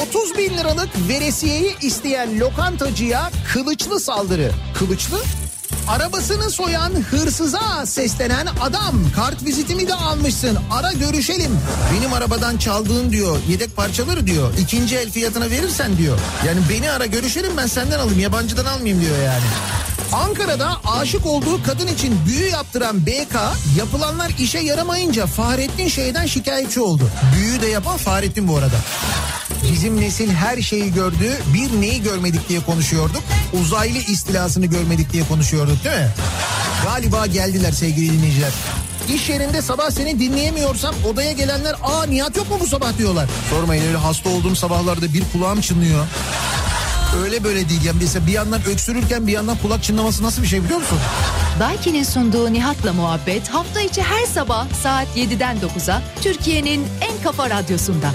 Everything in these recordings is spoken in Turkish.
30 bin liralık veresiyeyi isteyen lokantacıya kılıçlı saldırı. Kılıçlı? Arabasını soyan hırsıza seslenen adam kart vizitimi de almışsın ara görüşelim. Benim arabadan çaldığın diyor yedek parçaları diyor ikinci el fiyatına verirsen diyor. Yani beni ara görüşelim ben senden alayım yabancıdan almayayım diyor yani. Ankara'da aşık olduğu kadın için büyü yaptıran BK yapılanlar işe yaramayınca Fahrettin şeyden şikayetçi oldu. Büyü de yapan Fahrettin bu arada. Bizim nesil her şeyi gördü. Bir neyi görmedik diye konuşuyorduk. Uzaylı istilasını görmedik diye konuşuyorduk değil mi? Galiba geldiler sevgili dinleyiciler. İş yerinde sabah seni dinleyemiyorsam odaya gelenler aa Nihat yok mu bu sabah diyorlar. Sormayın öyle hasta olduğum sabahlarda bir kulağım çınlıyor. Öyle böyle değil yani mesela bir yandan öksürürken bir yandan kulak çınlaması nasıl bir şey biliyor musun? Daiki'nin sunduğu Nihat'la muhabbet hafta içi her sabah saat 7'den 9'a Türkiye'nin en kafa radyosunda.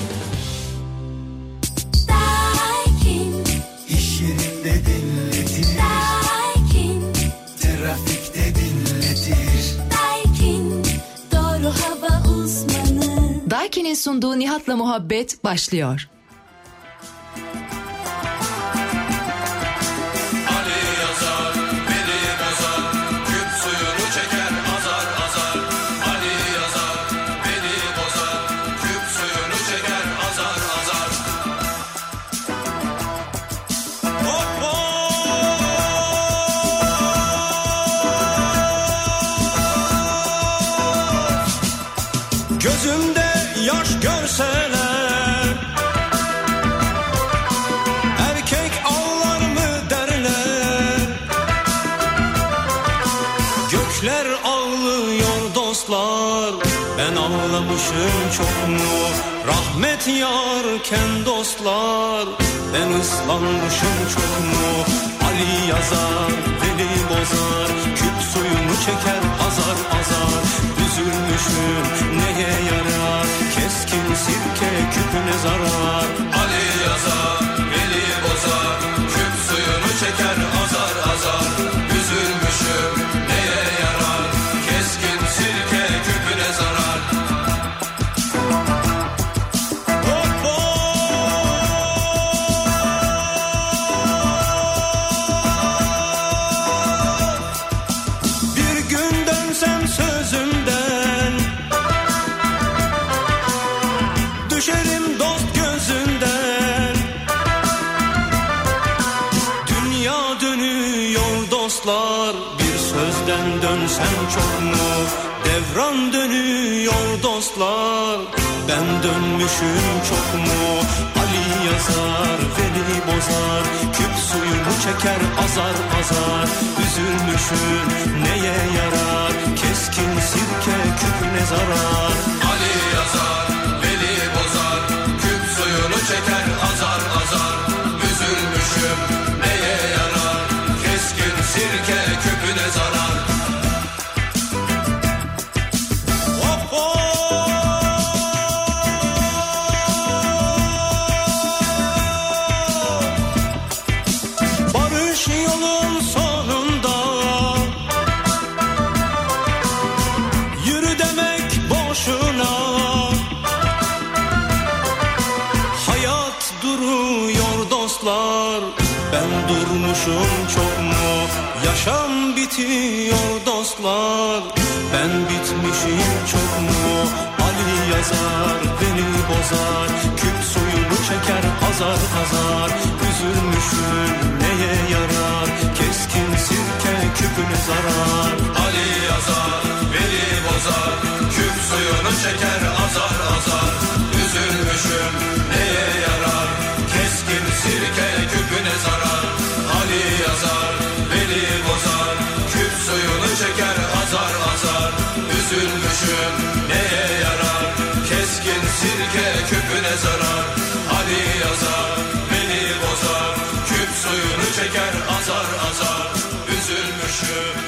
Daiki'nin sunduğu Nihat'la muhabbet başlıyor. Rahmet yarken dostlar Ben ıslanmışım çok mu Ali yazar, Veli bozar Küp suyunu çeker azar azar. Üzülmüşüm neye yarar? Keskin sirke küpüne zarar Bir sözden dönsem çok mu? Devran dönüyor dostlar Ben dönmüşüm çok mu? Ali yazar Veli bozar Küp suyunu çeker azar azar. Üzülmüşüm neye yarar? Keskin sirke küpüne zarar? Ali yazar, bitiyor dostlar. Ben bitmişim çok mu? Ali yazar beni bozar. Küp suyunu çeker azar azar Üzülmüşüm neye yarar? Keskin sirke küpüne zarar. Ali yazar, Veli bozar, küp suyunu çeker azar azar. Üzülmüşüm neye yarar, keskin sirke küpüne zarar. Ali yazar, Veli bozar, zarar. Ali yazar, Veli bozar, küp suyunu çeker azar azar. Üzülmüşüm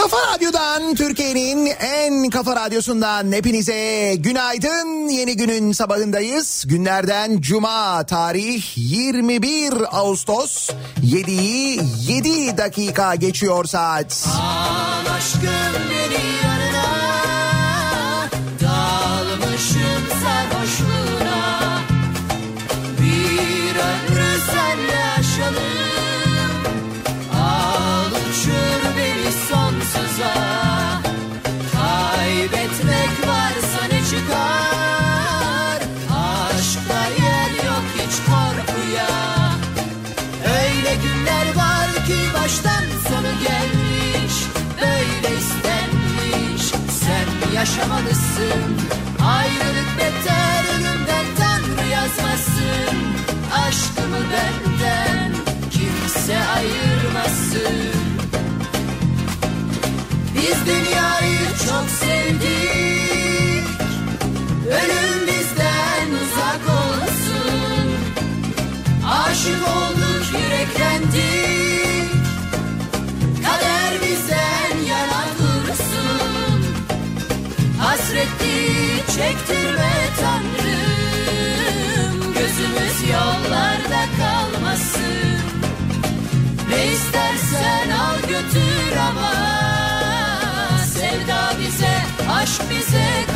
Kafa Radyo'dan Türkiye'nin en kafa radyosundan hepinize günaydın. Yeni günün sabahındayız. Günlerden cuma tarih 21 Ağustos 7'yi 7 dakika geçiyor saat. Al aşkım beni yanına varsa Kaybetmek varsa ne çıkar? Aşkta yer yok hiç korkuya. Öyle günler var ki baştan sonu gelmiş Böyle istenmiş. Sen yaşamalısın Ayrılık beter ölümden Tanrı yazmasın. Aşkımı benden kimse ayırmasın. Biz dünyayı çok sevdik music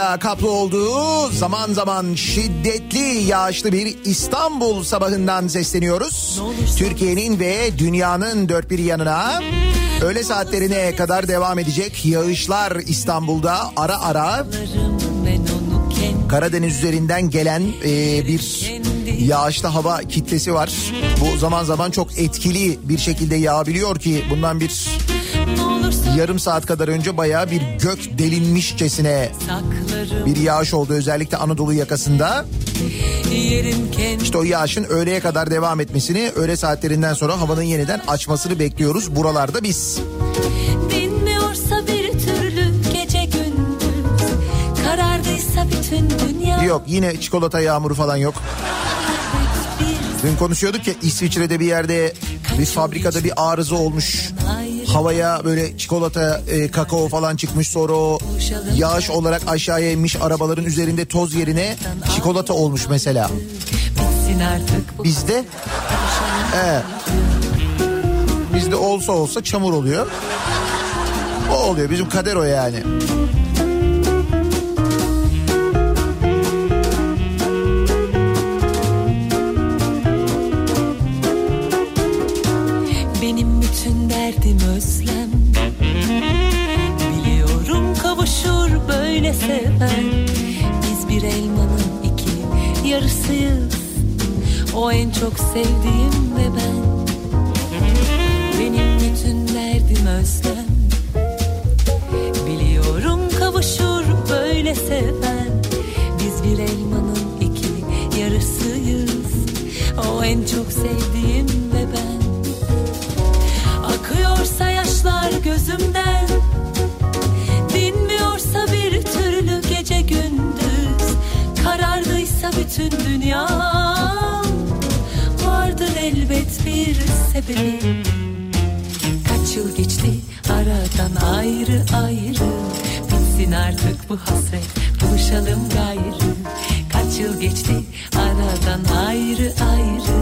bulutlarla kaplı olduğu zaman zaman şiddetli yağışlı bir İstanbul sabahından sesleniyoruz. Türkiye'nin ve dünyanın dört bir yanına öğle saatlerine kadar devam edecek yağışlar İstanbul'da ara ara Karadeniz üzerinden gelen e, bir yağışlı hava kitlesi var. Bu zaman zaman çok etkili bir şekilde yağabiliyor ki bundan bir yarım saat kadar önce bayağı bir gök delinmişçesine bir yağış oldu özellikle Anadolu yakasında. İşte o yağışın öğleye kadar devam etmesini öğle saatlerinden sonra havanın yeniden açmasını bekliyoruz buralarda biz. Dinmiyorsa bir türlü gece gündüz Karardıysa bütün dünya Yok yine çikolata yağmuru falan yok. Dün konuşuyorduk ya İsviçre'de bir yerde bir fabrikada bir arıza olmuş. Havaya böyle çikolata, e, kakao falan çıkmış sonra o yağış olarak aşağıya inmiş arabaların üzerinde toz yerine çikolata olmuş mesela. Bizde evet. Bizde olsa olsa çamur oluyor. O oluyor bizim kader o yani. Derdim özlem. Biliyorum kavuşur böyle seven Biz bir elmanın iki yarısıyız. O en çok sevdiğim ve ben. Benim bütün derdim özlem. Biliyorum kavuşur böyle seven Biz bir elmanın iki yarısıyız. O en çok sevdiğim yaşlar gözümden Dinmiyorsa bir türlü gece gündüz. Karardıysa bütün dünya. Vardır elbet bir sebebi. Kaç yıl geçti aradan ayrı ayrı. Bitsin artık bu hasret buluşalım gayrı. Kaç yıl geçti aradan ayrı ayrı.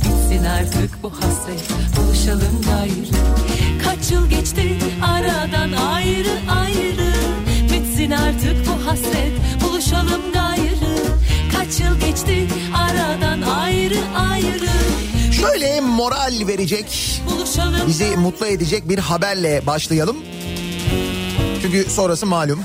Bitsin artık bu hasret buluşalım gayrı aradan ayrı ayrı Bitsin artık bu hasret buluşalım gayrı Kaç yıl geçti aradan ayrı ayrı Şöyle moral verecek, Buluşalım bizi mutlu edecek bir haberle başlayalım. Çünkü sonrası malum.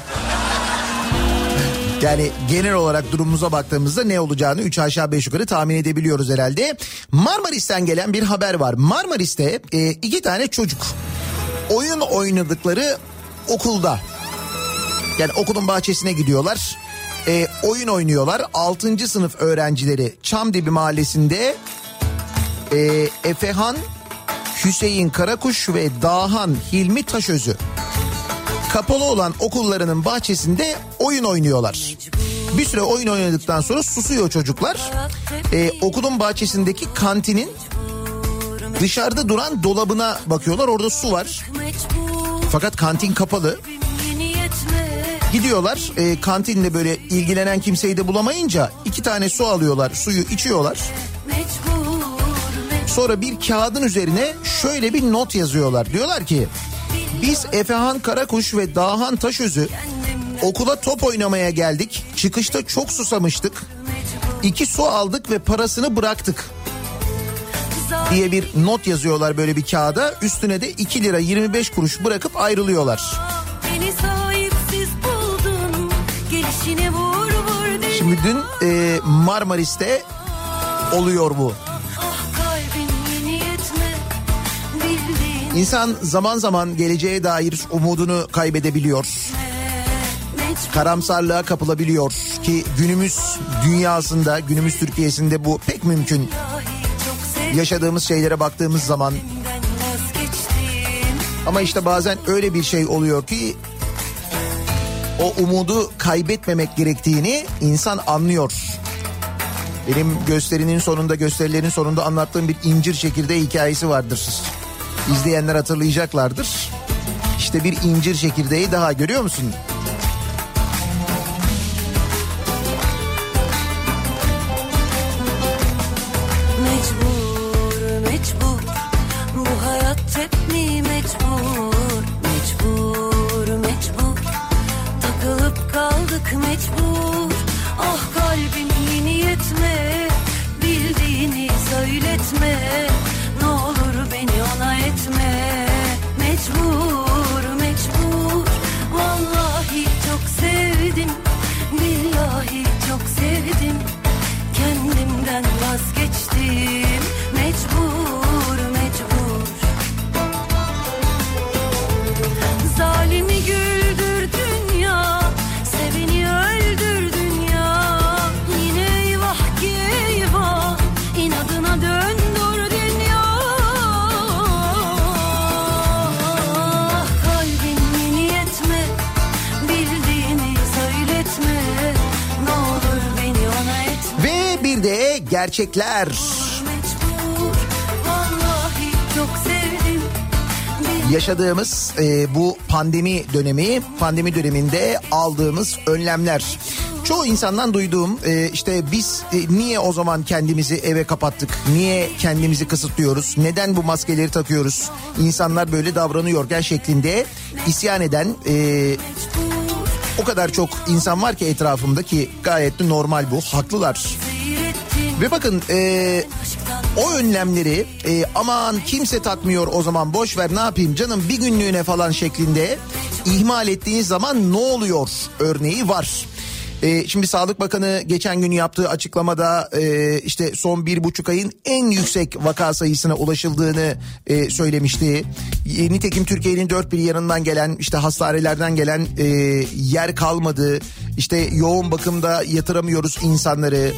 Yani genel olarak durumumuza baktığımızda ne olacağını 3 aşağı 5 yukarı tahmin edebiliyoruz herhalde. Marmaris'ten gelen bir haber var. Marmaris'te e, iki tane çocuk oyun oynadıkları okulda. Yani okulun bahçesine gidiyorlar. E, oyun oynuyorlar. 6. sınıf öğrencileri Çamdibi mahallesinde e, Efehan Hüseyin Karakuş ve Dahan Hilmi Taşözü kapalı olan okullarının bahçesinde oyun oynuyorlar. Bir süre oyun oynadıktan sonra susuyor çocuklar. Ee, okulun bahçesindeki kantinin dışarıda duran dolabına bakıyorlar. Orada su var. Fakat kantin kapalı. Gidiyorlar e, kantinle böyle ilgilenen kimseyi de bulamayınca iki tane su alıyorlar. Suyu içiyorlar. Sonra bir kağıdın üzerine şöyle bir not yazıyorlar. Diyorlar ki biz Efehan Karakuş ve Dahan Taşözü okula top oynamaya geldik. Çıkışta çok susamıştık. İki su aldık ve parasını bıraktık diye bir not yazıyorlar böyle bir kağıda. Üstüne de 2 lira 25 kuruş bırakıp ayrılıyorlar. Buldun vur vur Şimdi dün e, Marmaris'te oluyor bu. Ah İnsan zaman zaman geleceğe dair umudunu kaybedebiliyor. Karamsarlığa kapılabiliyor ki günümüz dünyasında, günümüz Türkiye'sinde bu pek mümkün. Yaşadığımız şeylere baktığımız zaman ama işte bazen öyle bir şey oluyor ki o umudu kaybetmemek gerektiğini insan anlıyor. Benim gösterinin sonunda gösterilerin sonunda anlattığım bir incir çekirdeği hikayesi vardır. İzleyenler hatırlayacaklardır. İşte bir incir çekirdeği daha görüyor musun? Gerçekler. Yaşadığımız e, bu pandemi dönemi, pandemi döneminde aldığımız önlemler. Çoğu insandan duyduğum e, işte biz e, niye o zaman kendimizi eve kapattık? Niye kendimizi kısıtlıyoruz? Neden bu maskeleri takıyoruz? İnsanlar böyle davranıyorken şeklinde isyan eden e, o kadar çok insan var ki etrafımda ki gayet de normal bu. Haklılar. Ve bakın e, o önlemleri e, aman kimse takmıyor o zaman boş ver ne yapayım canım bir günlüğüne falan şeklinde ihmal ettiğiniz zaman ne oluyor örneği var. E, şimdi Sağlık Bakanı geçen gün yaptığı açıklamada e, işte son bir buçuk ayın en yüksek vaka sayısına ulaşıldığını e, söylemişti. E, nitekim Türkiye'nin dört bir yanından gelen işte hastanelerden gelen e, yer kalmadı. İşte yoğun bakımda yatıramıyoruz insanları.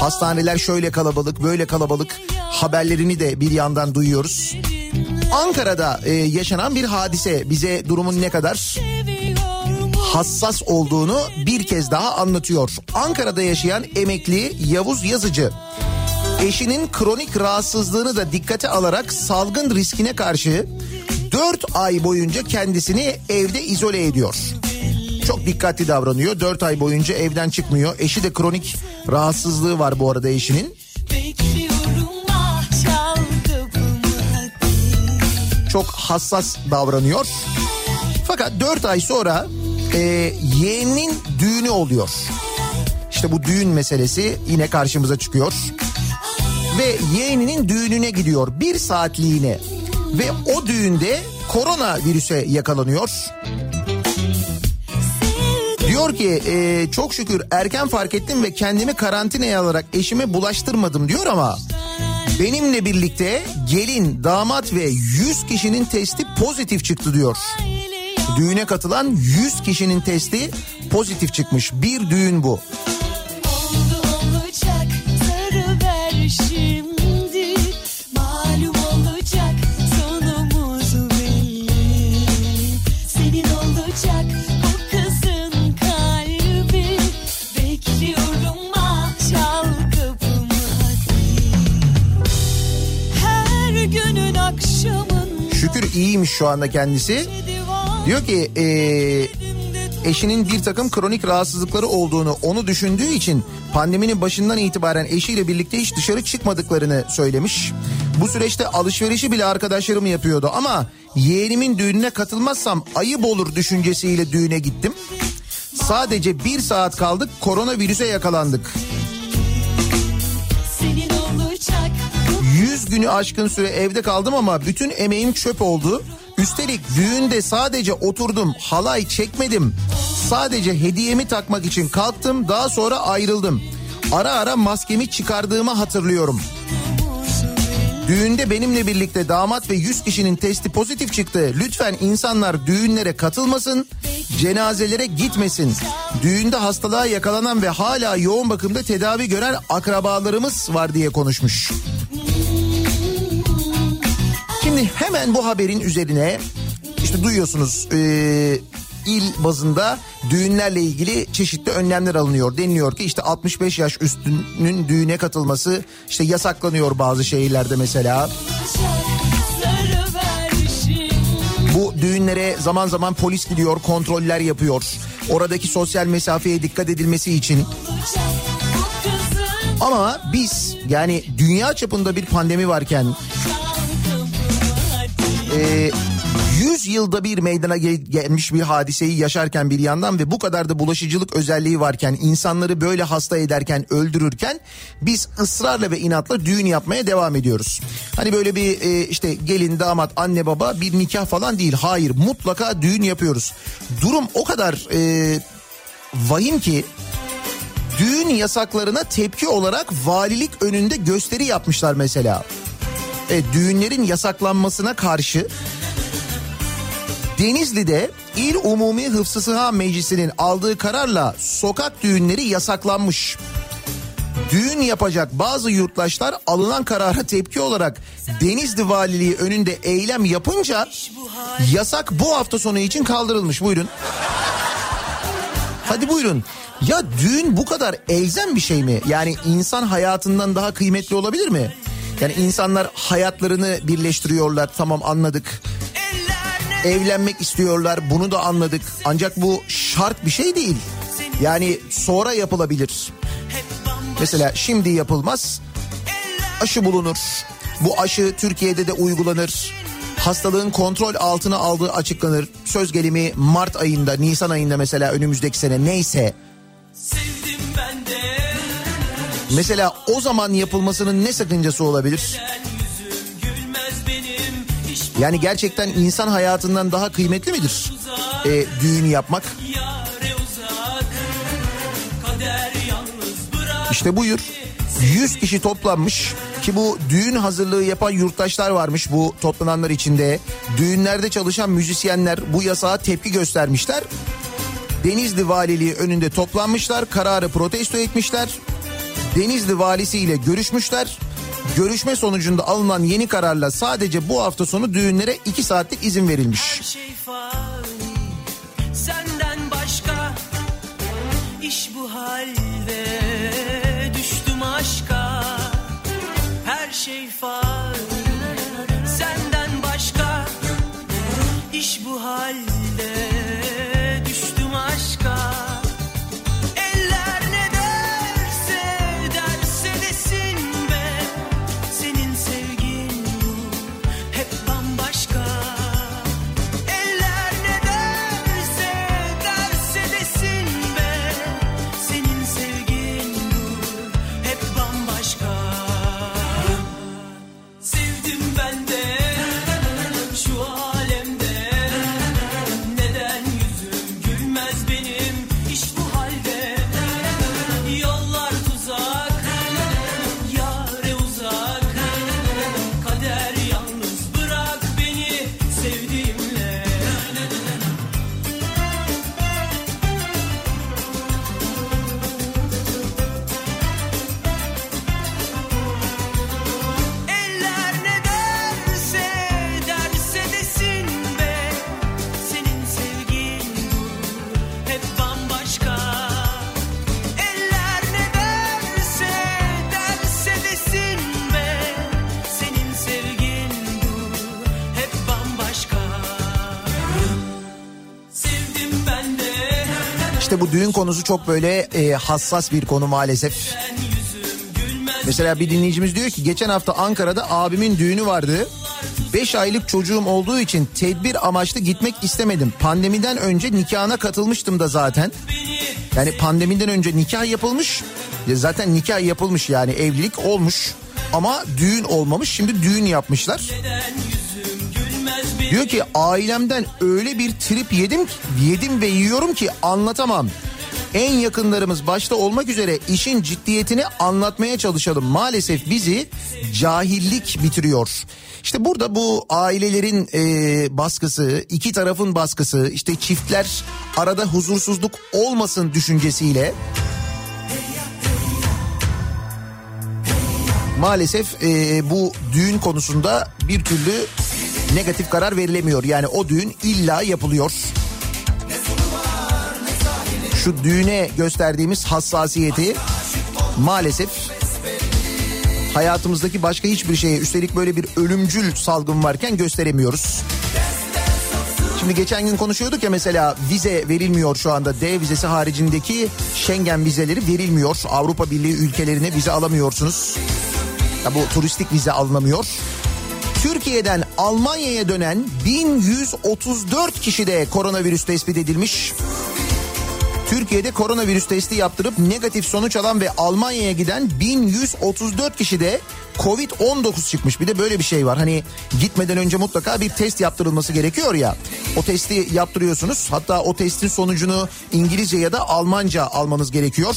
Hastaneler şöyle kalabalık böyle kalabalık haberlerini de bir yandan duyuyoruz. Ankara'da e, yaşanan bir hadise bize durumun ne kadar hassas olduğunu bir kez daha anlatıyor. Ankara'da yaşayan emekli Yavuz Yazıcı eşinin kronik rahatsızlığını da dikkate alarak salgın riskine karşı 4 ay boyunca kendisini evde izole ediyor. Çok dikkatli davranıyor. 4 ay boyunca evden çıkmıyor. Eşi de kronik rahatsızlığı var bu arada eşinin. Çok hassas davranıyor. Fakat 4 ay sonra e, yeğenin düğünü oluyor. İşte bu düğün meselesi yine karşımıza çıkıyor. Ve yeğeninin düğününe gidiyor bir saatliğine. Ve o düğünde korona virüse yakalanıyor. Diyor ki e, çok şükür erken fark ettim ve kendimi karantinaya alarak eşime bulaştırmadım diyor ama benimle birlikte gelin, damat ve 100 kişinin testi pozitif çıktı diyor. Düğüne katılan 100 kişinin testi pozitif çıkmış. Bir düğün bu. Şükür iyiymiş şu anda kendisi. Diyor ki e, eşinin bir takım kronik rahatsızlıkları olduğunu onu düşündüğü için pandeminin başından itibaren eşiyle birlikte hiç dışarı çıkmadıklarını söylemiş. Bu süreçte alışverişi bile arkadaşlarım yapıyordu ama yeğenimin düğününe katılmazsam ayıp olur düşüncesiyle düğüne gittim. Sadece bir saat kaldık koronavirüse yakalandık. senin olacak 100 günü aşkın süre evde kaldım ama bütün emeğim çöp oldu. Üstelik düğünde sadece oturdum, halay çekmedim. Sadece hediyemi takmak için kalktım, daha sonra ayrıldım. Ara ara maskemi çıkardığımı hatırlıyorum. Düğünde benimle birlikte damat ve 100 kişinin testi pozitif çıktı. Lütfen insanlar düğünlere katılmasın, cenazelere gitmesin. Düğünde hastalığa yakalanan ve hala yoğun bakımda tedavi gören akrabalarımız var diye konuşmuş. Şimdi hemen bu haberin üzerine işte duyuyorsunuz e, il bazında düğünlerle ilgili çeşitli önlemler alınıyor. Deniliyor ki işte 65 yaş üstünün düğüne katılması işte yasaklanıyor bazı şehirlerde mesela. Bu düğünlere zaman zaman polis gidiyor, kontroller yapıyor. Oradaki sosyal mesafeye dikkat edilmesi için. Ama biz yani dünya çapında bir pandemi varken e, 100 yılda bir meydana gel- gelmiş bir hadiseyi yaşarken bir yandan ve bu kadar da bulaşıcılık özelliği varken insanları böyle hasta ederken öldürürken biz ısrarla ve inatla düğün yapmaya devam ediyoruz. Hani böyle bir e, işte gelin damat anne baba bir nikah falan değil hayır mutlaka düğün yapıyoruz. Durum o kadar e, vahim ki düğün yasaklarına tepki olarak valilik önünde gösteri yapmışlar mesela. E, düğünlerin yasaklanmasına karşı Denizli'de İl Umumi Hıfzı Meclisi'nin aldığı kararla sokak düğünleri yasaklanmış. Düğün yapacak bazı yurttaşlar alınan karara tepki olarak Denizli Valiliği önünde eylem yapınca yasak bu hafta sonu için kaldırılmış. Buyurun. Hadi buyurun. Ya düğün bu kadar elzem bir şey mi? Yani insan hayatından daha kıymetli olabilir mi? Yani insanlar hayatlarını birleştiriyorlar tamam anladık. Evlenmek istiyorlar bunu da anladık. Ancak bu şart bir şey değil. Yani sonra yapılabilir. Mesela şimdi yapılmaz. Aşı bulunur. Bu aşı Türkiye'de de uygulanır. Hastalığın kontrol altına aldığı açıklanır. Söz gelimi Mart ayında, Nisan ayında mesela önümüzdeki sene neyse. Mesela o zaman yapılmasının ne sakıncası olabilir? Yani gerçekten insan hayatından daha kıymetli midir e, düğün yapmak? İşte buyur. 100 kişi toplanmış ki bu düğün hazırlığı yapan yurttaşlar varmış bu toplananlar içinde. Düğünlerde çalışan müzisyenler bu yasağa tepki göstermişler. Denizli Valiliği önünde toplanmışlar, kararı protesto etmişler. Denizli valisi ile görüşmüşler. Görüşme sonucunda alınan yeni kararla sadece bu hafta sonu düğünlere 2 saatlik izin verilmiş. şey fani başka iş bu halde Düştüm aşka Her şey fani konusu çok böyle e, hassas bir konu maalesef. Mesela bir dinleyicimiz diyor ki geçen hafta Ankara'da abimin düğünü vardı. 5 aylık çocuğum olduğu için tedbir amaçlı gitmek istemedim. Pandemiden önce nikahına katılmıştım da zaten. Yani pandemiden önce nikah yapılmış. Ya Zaten nikah yapılmış yani evlilik olmuş. Ama düğün olmamış. Şimdi düğün yapmışlar. Diyor ki ailemden öyle bir trip yedim yedim ve yiyorum ki anlatamam. En yakınlarımız başta olmak üzere işin ciddiyetini anlatmaya çalışalım. Maalesef bizi cahillik bitiriyor. İşte burada bu ailelerin e, baskısı, iki tarafın baskısı, işte çiftler arada huzursuzluk olmasın düşüncesiyle maalesef e, bu düğün konusunda bir türlü negatif karar verilemiyor. Yani o düğün illa yapılıyor. Şu düğüne gösterdiğimiz hassasiyeti maalesef hayatımızdaki başka hiçbir şeye üstelik böyle bir ölümcül salgın varken gösteremiyoruz. Şimdi geçen gün konuşuyorduk ya mesela vize verilmiyor şu anda D vizesi haricindeki Schengen vizeleri verilmiyor. Avrupa Birliği ülkelerine vize alamıyorsunuz. Ya bu turistik vize alınamıyor. Türkiye'den Almanya'ya dönen 1134 kişide koronavirüs tespit edilmiş. Türkiye'de koronavirüs testi yaptırıp negatif sonuç alan ve Almanya'ya giden 1134 kişide Covid-19 çıkmış. Bir de böyle bir şey var. Hani gitmeden önce mutlaka bir test yaptırılması gerekiyor ya. O testi yaptırıyorsunuz. Hatta o testin sonucunu İngilizce ya da Almanca almanız gerekiyor.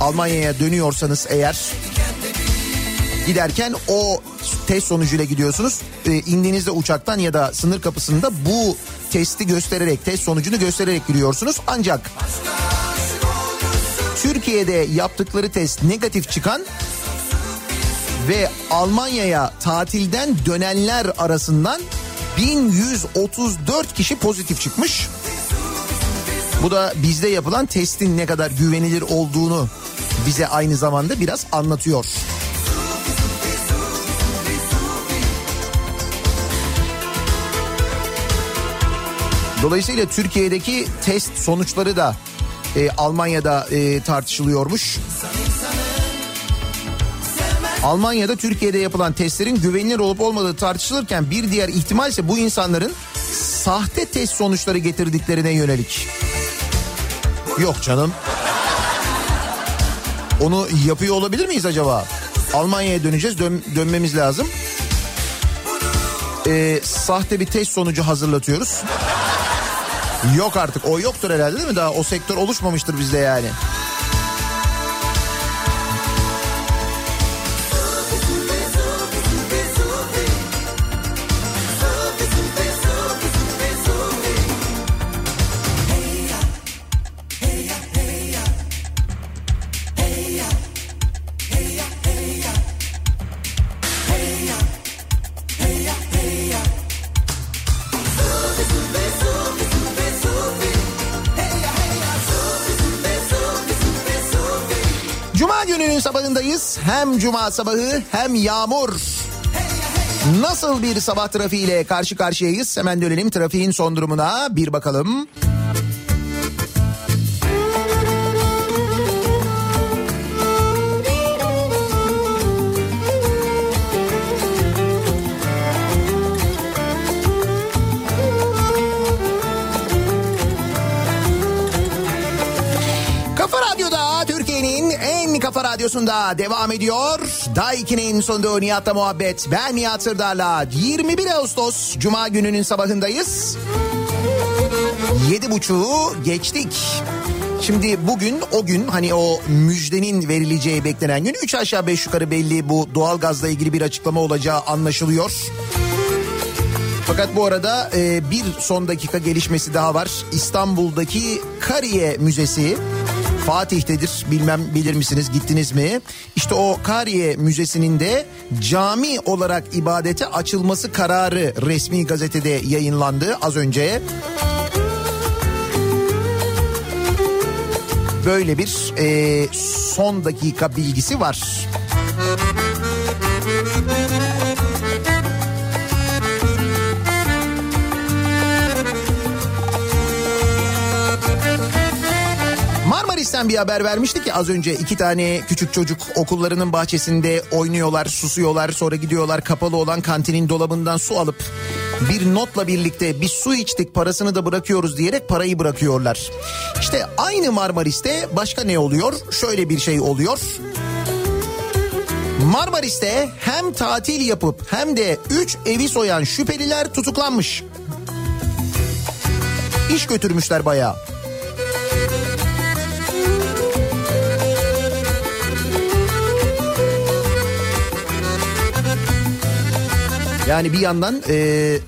Almanya'ya dönüyorsanız eğer giderken o test sonucuyla gidiyorsunuz. E, indiğinizde uçaktan ya da sınır kapısında bu testi göstererek, test sonucunu göstererek giriyorsunuz. Ancak Türkiye'de yaptıkları test negatif çıkan ve Almanya'ya tatilden dönenler arasından 1134 kişi pozitif çıkmış. Bu da bizde yapılan testin ne kadar güvenilir olduğunu bize aynı zamanda biraz anlatıyor. Dolayısıyla Türkiye'deki test sonuçları da e, Almanya'da e, tartışılıyormuş. Almanya'da Türkiye'de yapılan testlerin güvenilir olup olmadığı tartışılırken bir diğer ihtimal ise bu insanların sahte test sonuçları getirdiklerine yönelik. Yok canım. Onu yapıyor olabilir miyiz acaba? Almanya'ya döneceğiz dön, dönmemiz lazım. Ee, sahte bir test sonucu hazırlatıyoruz. Yok artık o yoktur herhalde değil mi? Daha o sektör oluşmamıştır bizde yani. Hem cuma sabahı hem yağmur. Nasıl bir sabah trafiğiyle karşı karşıyayız? Hemen dönelim trafiğin son durumuna bir bakalım. Kafa kafa radyosunda devam ediyor. Daiki'nin sonunda Nihat'la muhabbet. Ben Nihat Sırdar'la 21 Ağustos Cuma gününün sabahındayız. Yedi buçuğu geçtik. Şimdi bugün o gün hani o müjdenin verileceği beklenen gün 3 aşağı 5 yukarı belli bu doğalgazla ilgili bir açıklama olacağı anlaşılıyor. Fakat bu arada e, bir son dakika gelişmesi daha var. İstanbul'daki Kariye Müzesi Fatih'tedir. Bilmem bilir misiniz gittiniz mi? İşte o Kariye Müzesi'nin de cami olarak ibadete açılması kararı resmi gazetede yayınlandı az önce. Böyle bir e, son dakika bilgisi var. Marmaris'ten bir haber vermiştik ki az önce iki tane küçük çocuk okullarının bahçesinde oynuyorlar, susuyorlar. Sonra gidiyorlar kapalı olan kantinin dolabından su alıp bir notla birlikte bir su içtik parasını da bırakıyoruz diyerek parayı bırakıyorlar. İşte aynı Marmaris'te başka ne oluyor? Şöyle bir şey oluyor. Marmaris'te hem tatil yapıp hem de 3 evi soyan şüpheliler tutuklanmış. İş götürmüşler bayağı. Yani bir yandan e,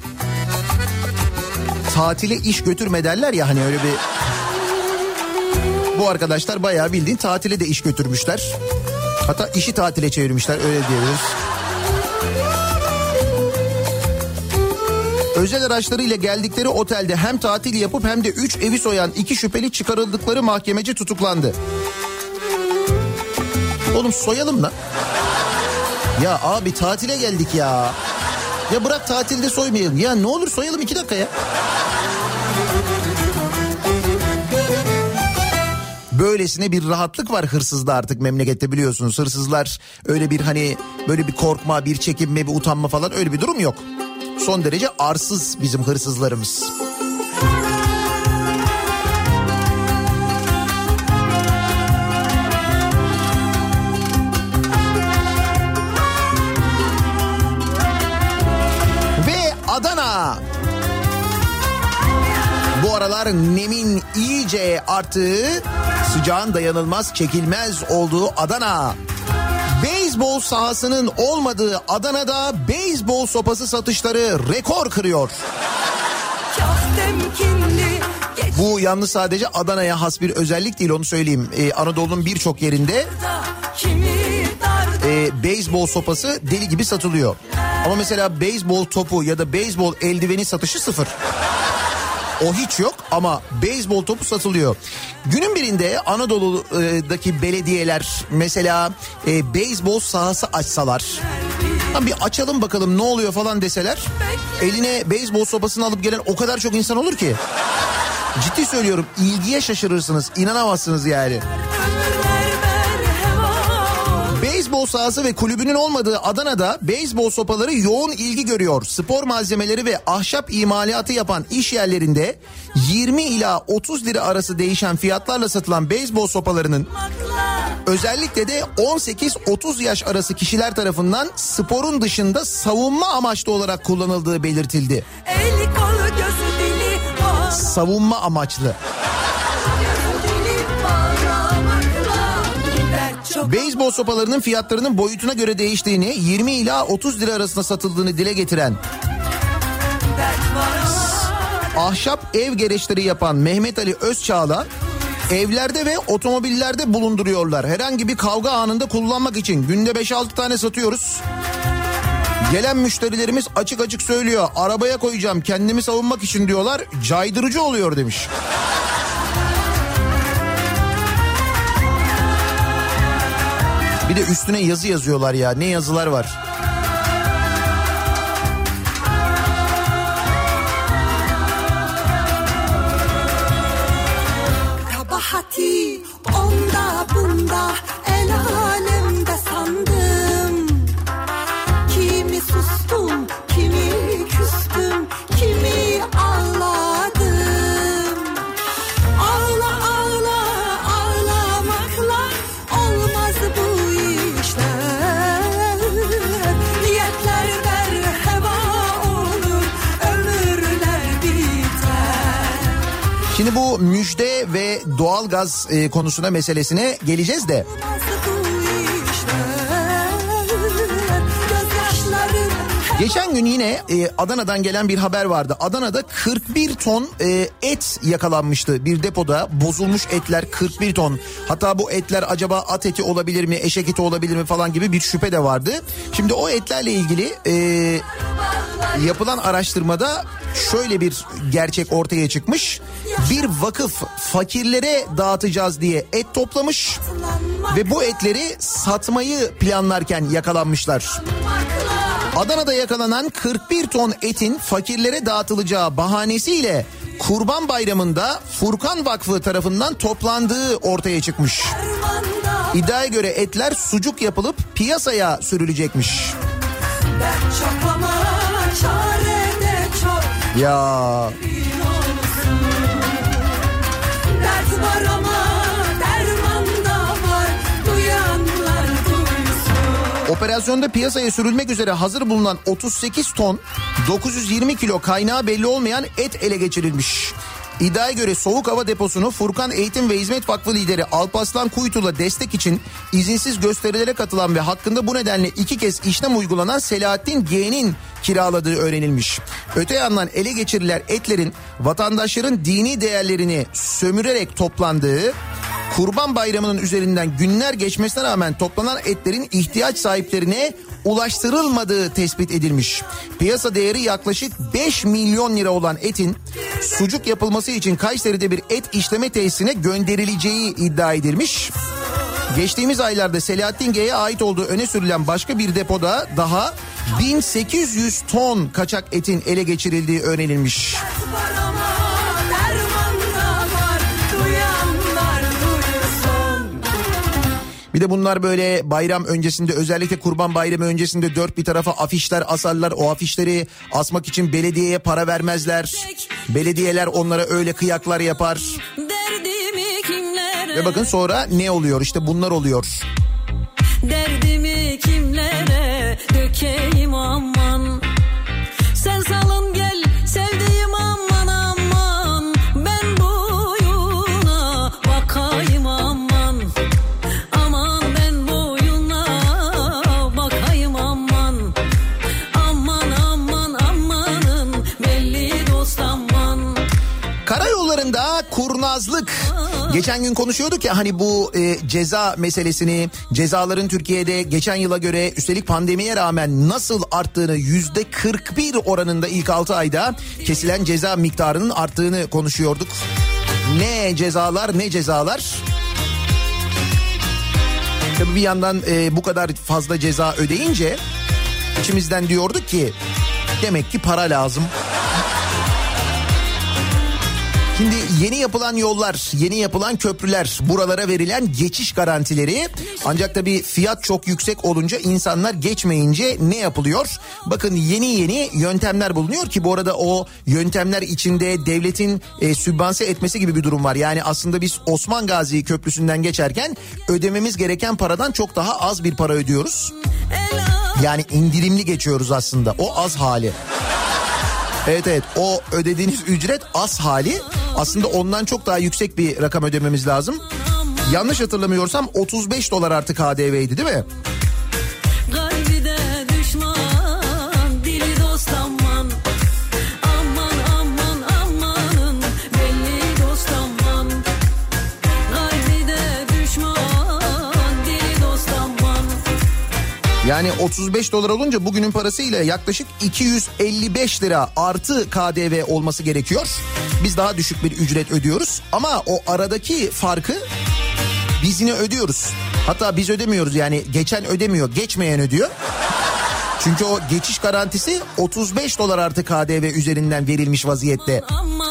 tatile iş götürme derler ya hani öyle bir... Bu arkadaşlar bayağı bildiğin tatile de iş götürmüşler. Hatta işi tatile çevirmişler öyle diyebiliriz. Özel araçlarıyla geldikleri otelde hem tatil yapıp hem de 3 evi soyan iki şüpheli çıkarıldıkları mahkemece tutuklandı. Oğlum soyalım lan. Ya abi tatile geldik ya. Ya bırak tatilde soymayalım. Ya ne olur soyalım iki dakika ya. Böylesine bir rahatlık var hırsızda artık memlekette biliyorsunuz. Hırsızlar öyle bir hani böyle bir korkma, bir çekinme, bir utanma falan öyle bir durum yok. Son derece arsız bizim hırsızlarımız. Aralar nemin iyice arttığı, sıcağın dayanılmaz çekilmez olduğu Adana. Beyzbol sahasının olmadığı Adana'da beyzbol sopası satışları rekor kırıyor. Bu yalnız sadece Adana'ya has bir özellik değil onu söyleyeyim. Ee, Anadolu'nun birçok yerinde e, beyzbol sopası deli gibi satılıyor. Ama mesela beyzbol topu ya da beyzbol eldiveni satışı sıfır. O hiç yok ama beyzbol topu satılıyor. Günün birinde Anadolu'daki belediyeler mesela e, beyzbol sahası açsalar... Lan bir açalım bakalım ne oluyor falan deseler eline beyzbol sopasını alıp gelen o kadar çok insan olur ki. Ciddi söylüyorum ilgiye şaşırırsınız inanamazsınız yani. Beyzbol sahası ve kulübünün olmadığı Adana'da beyzbol sopaları yoğun ilgi görüyor. Spor malzemeleri ve ahşap imalatı yapan iş yerlerinde 20 ila 30 lira arası değişen fiyatlarla satılan beyzbol sopalarının özellikle de 18-30 yaş arası kişiler tarafından sporun dışında savunma amaçlı olarak kullanıldığı belirtildi. Eli kolu gözü dili Savunma amaçlı. Beyzbol sopalarının fiyatlarının boyutuna göre değiştiğini, 20 ila 30 lira arasında satıldığını dile getiren ahşap ev gereçleri yapan Mehmet Ali Özçağla evlerde ve otomobillerde bulunduruyorlar. Herhangi bir kavga anında kullanmak için günde 5-6 tane satıyoruz. Gelen müşterilerimiz açık açık söylüyor. Arabaya koyacağım kendimi savunmak için diyorlar. Caydırıcı oluyor demiş. Bir de üstüne yazı yazıyorlar ya. Ne yazılar var. kabahati onda bunda el alemde Şimdi bu müjde ve doğalgaz e, konusuna meselesine geleceğiz de. Geçen gün yine e, Adana'dan gelen bir haber vardı. Adana'da 41 ton e, et yakalanmıştı bir depoda. Bozulmuş etler 41 ton. Hatta bu etler acaba at eti olabilir mi, eşek eti olabilir mi falan gibi bir şüphe de vardı. Şimdi o etlerle ilgili e, yapılan araştırmada şöyle bir gerçek ortaya çıkmış. Bir vakıf fakirlere dağıtacağız diye et toplamış ve bu etleri satmayı planlarken yakalanmışlar. Adana'da yakalanan 41 ton etin fakirlere dağıtılacağı bahanesiyle Kurban Bayramı'nda Furkan Vakfı tarafından toplandığı ortaya çıkmış. İddiaya göre etler sucuk yapılıp piyasaya sürülecekmiş. Ya Dert var operasyonda piyasaya sürülmek üzere hazır bulunan 38 ton 920 kilo kaynağı belli olmayan et ele geçirilmiş. İddiaya göre soğuk hava deposunu Furkan Eğitim ve Hizmet Vakfı lideri Alpaslan Kuytu'la destek için izinsiz gösterilere katılan ve hakkında bu nedenle iki kez işlem uygulanan Selahattin G'nin kiraladığı öğrenilmiş. Öte yandan ele geçirilen etlerin vatandaşların dini değerlerini sömürerek toplandığı Kurban Bayramı'nın üzerinden günler geçmesine rağmen toplanan etlerin ihtiyaç sahiplerine ulaştırılmadığı tespit edilmiş. Piyasa değeri yaklaşık 5 milyon lira olan etin sucuk yapılması için Kayseri'de bir et işleme tesisine gönderileceği iddia edilmiş. Geçtiğimiz aylarda Selahattin G'ye ait olduğu öne sürülen başka bir depoda daha 1800 ton kaçak etin ele geçirildiği öğrenilmiş. Bir de bunlar böyle bayram öncesinde özellikle kurban bayramı öncesinde dört bir tarafa afişler asarlar. O afişleri asmak için belediyeye para vermezler. Belediyeler onlara öyle kıyaklar yapar. Derdimi kimlere Ve bakın sonra ne oluyor işte bunlar oluyor. Derdimi kimlere dökeyim aman kurnazlık. Geçen gün konuşuyorduk ya hani bu e, ceza meselesini cezaların Türkiye'de geçen yıla göre üstelik pandemiye rağmen nasıl arttığını yüzde 41 oranında ilk 6 ayda kesilen ceza miktarının arttığını konuşuyorduk. Ne cezalar ne cezalar. Tabii bir yandan e, bu kadar fazla ceza ödeyince içimizden diyorduk ki demek ki para lazım. Şimdi yeni yapılan yollar, yeni yapılan köprüler, buralara verilen geçiş garantileri ancak tabii fiyat çok yüksek olunca insanlar geçmeyince ne yapılıyor? Bakın yeni yeni yöntemler bulunuyor ki bu arada o yöntemler içinde devletin e, sübvanse etmesi gibi bir durum var. Yani aslında biz Osman Gazi Köprüsü'nden geçerken ödememiz gereken paradan çok daha az bir para ödüyoruz. Yani indirimli geçiyoruz aslında o az hali. Evet evet o ödediğiniz ücret az hali aslında ondan çok daha yüksek bir rakam ödememiz lazım. Yanlış hatırlamıyorsam 35 dolar artık KDV'ydi değil mi? Yani 35 dolar olunca bugünün parasıyla yaklaşık 255 lira artı KDV olması gerekiyor. Biz daha düşük bir ücret ödüyoruz ama o aradaki farkı biz yine ödüyoruz. Hatta biz ödemiyoruz yani geçen ödemiyor geçmeyen ödüyor. Çünkü o geçiş garantisi 35 dolar artı KDV üzerinden verilmiş vaziyette. Amanın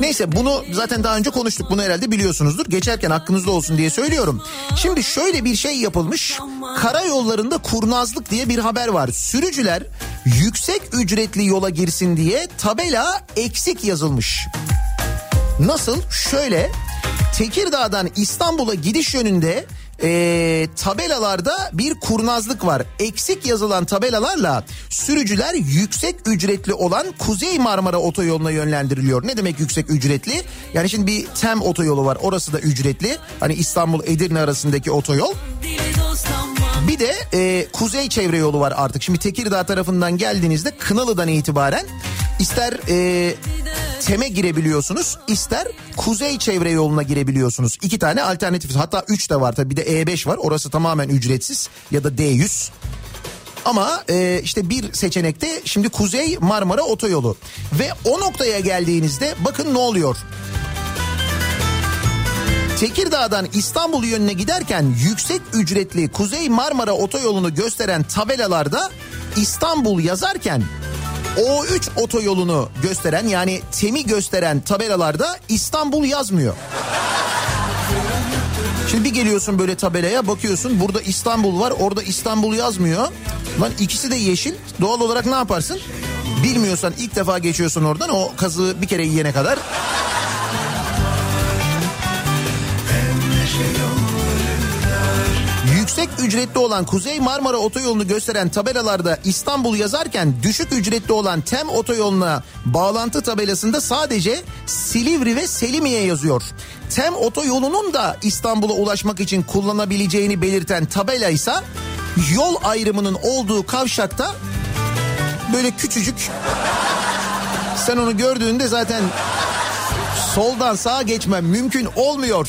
Neyse bunu zaten daha önce konuştuk. Bunu herhalde biliyorsunuzdur. Geçerken aklınızda olsun diye söylüyorum. Şimdi şöyle bir şey yapılmış. Karayollarında kurnazlık diye bir haber var. Sürücüler yüksek ücretli yola girsin diye tabela eksik yazılmış. Nasıl? Şöyle Tekirdağ'dan İstanbul'a gidiş yönünde e, tabelalarda bir kurnazlık var. Eksik yazılan tabelalarla sürücüler yüksek ücretli olan Kuzey Marmara otoyoluna yönlendiriliyor. Ne demek yüksek ücretli? Yani şimdi bir TEM otoyolu var orası da ücretli. Hani İstanbul Edirne arasındaki otoyol. dili dost aman. Bir de e, kuzey çevre yolu var artık. Şimdi Tekirdağ tarafından geldiğinizde Kınalı'dan itibaren ister e, Tem'e girebiliyorsunuz ister kuzey çevre yoluna girebiliyorsunuz. İki tane alternatif hatta üç de var tabii bir de E5 var orası tamamen ücretsiz ya da D100. Ama e, işte bir seçenekte şimdi Kuzey Marmara Otoyolu ve o noktaya geldiğinizde bakın ne oluyor. Tekirdağ'dan İstanbul yönüne giderken yüksek ücretli Kuzey Marmara Otoyolu'nu gösteren tabelalarda İstanbul yazarken O3 otoyolunu gösteren yani TEM'i gösteren tabelalarda İstanbul yazmıyor. Şimdi bir geliyorsun böyle tabelaya bakıyorsun burada İstanbul var orada İstanbul yazmıyor. Lan ikisi de yeşil doğal olarak ne yaparsın? Bilmiyorsan ilk defa geçiyorsun oradan o kazığı bir kere yiyene kadar. Yüksek ücretli olan Kuzey Marmara Otoyolu'nu gösteren tabelalarda İstanbul yazarken düşük ücretli olan TEM Otoyolu'na bağlantı tabelasında sadece Silivri ve Selimiye yazıyor. TEM Otoyolu'nun da İstanbul'a ulaşmak için kullanabileceğini belirten tabela ise yol ayrımının olduğu kavşakta böyle küçücük sen onu gördüğünde zaten soldan sağa geçmem mümkün olmuyor.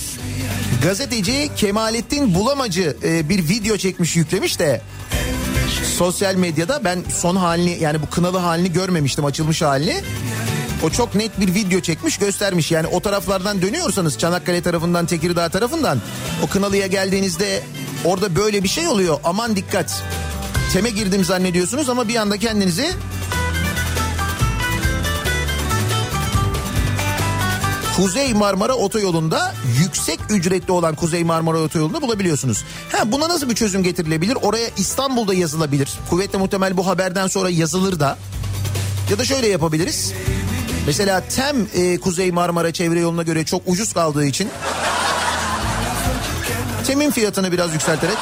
Gazeteci Kemalettin Bulamacı e, bir video çekmiş yüklemiş de sosyal medyada ben son halini yani bu kınalı halini görmemiştim açılmış halini. O çok net bir video çekmiş göstermiş yani o taraflardan dönüyorsanız Çanakkale tarafından Tekirdağ tarafından o Kınalı'ya geldiğinizde orada böyle bir şey oluyor aman dikkat. Teme girdim zannediyorsunuz ama bir anda kendinizi Kuzey Marmara Otoyolu'nda yüksek ücretli olan Kuzey Marmara Otoyolu'nda bulabiliyorsunuz. Ha buna nasıl bir çözüm getirilebilir? Oraya İstanbul'da yazılabilir. Kuvvetle muhtemel bu haberden sonra yazılır da. Ya da şöyle yapabiliriz. Mesela TEM e, Kuzey Marmara çevre yoluna göre çok ucuz kaldığı için TEM'in fiyatını biraz yükselterek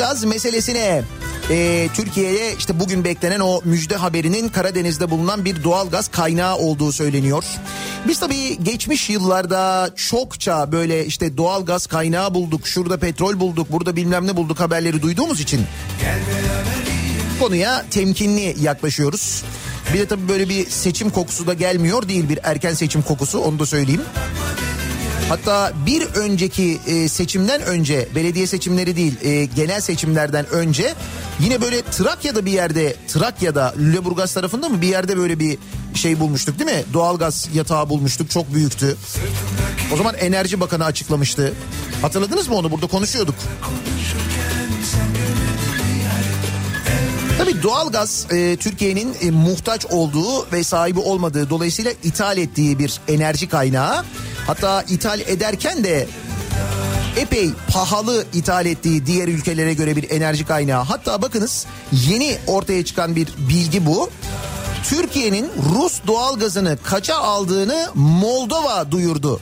doğalgaz meselesine. Ee, Türkiye'ye işte bugün beklenen o müjde haberinin Karadeniz'de bulunan bir doğalgaz kaynağı olduğu söyleniyor. Biz tabii geçmiş yıllarda çokça böyle işte doğalgaz kaynağı bulduk, şurada petrol bulduk, burada bilmem ne bulduk haberleri duyduğumuz için konuya temkinli yaklaşıyoruz. Bir de tabii böyle bir seçim kokusu da gelmiyor değil bir erken seçim kokusu onu da söyleyeyim. Hatta bir önceki e, seçimden önce belediye seçimleri değil e, genel seçimlerden önce yine böyle Trakya'da bir yerde Trakya'da Lüleburgaz tarafında mı bir yerde böyle bir şey bulmuştuk değil mi? Doğalgaz yatağı bulmuştuk çok büyüktü. O zaman Enerji Bakanı açıklamıştı. Hatırladınız mı onu burada konuşuyorduk. Tabii doğalgaz e, Türkiye'nin e, muhtaç olduğu ve sahibi olmadığı dolayısıyla ithal ettiği bir enerji kaynağı. Hatta ithal ederken de epey pahalı ithal ettiği diğer ülkelere göre bir enerji kaynağı. Hatta bakınız yeni ortaya çıkan bir bilgi bu. Türkiye'nin Rus doğalgazını kaça aldığını Moldova duyurdu.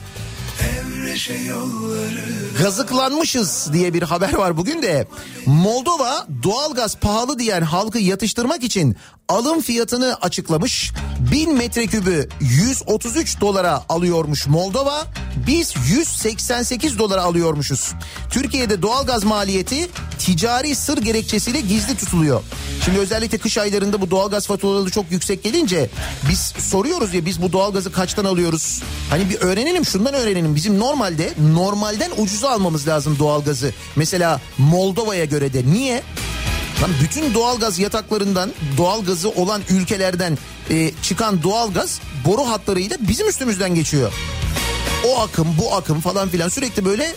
Gazıklanmışız diye bir haber var bugün de. Moldova doğalgaz pahalı diyen halkı yatıştırmak için alım fiyatını açıklamış. 1000 metrekübü 133 dolara alıyormuş Moldova. Biz 188 dolara alıyormuşuz. Türkiye'de doğalgaz maliyeti ticari sır gerekçesiyle gizli tutuluyor. Şimdi özellikle kış aylarında bu doğalgaz faturaları çok yüksek gelince biz soruyoruz ya biz bu doğalgazı kaçtan alıyoruz? Hani bir öğrenelim şundan öğrenelim. Bizim normalde normalden ucuza almamız lazım doğalgazı. Mesela Moldova'ya göre de. Niye? Lan bütün doğalgaz yataklarından doğalgazı olan ülkelerden e, çıkan doğalgaz boru hatlarıyla bizim üstümüzden geçiyor. O akım bu akım falan filan sürekli böyle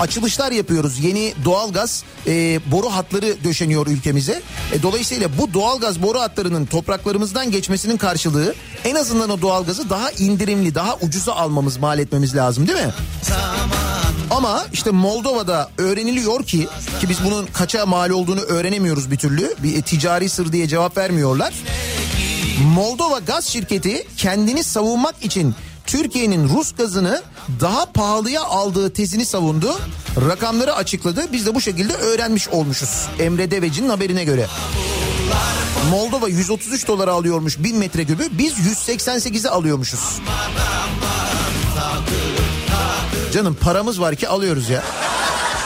açılışlar yapıyoruz. Yeni doğalgaz e, boru hatları döşeniyor ülkemize. E, dolayısıyla bu doğalgaz boru hatlarının topraklarımızdan geçmesinin karşılığı en azından o doğalgazı daha indirimli, daha ucuza almamız, mal etmemiz lazım değil mi? Ama işte Moldova'da öğreniliyor ki ki biz bunun kaça mal olduğunu öğrenemiyoruz bir türlü. Bir e, ticari sır diye cevap vermiyorlar. Moldova gaz şirketi kendini savunmak için Türkiye'nin Rus gazını daha pahalıya aldığı tezini savundu. Rakamları açıkladı. Biz de bu şekilde öğrenmiş olmuşuz. Emre Deveci'nin haberine göre. Moldova 133 dolara alıyormuş 1000 metrekübü. Biz 188'e alıyormuşuz. Canım paramız var ki alıyoruz ya.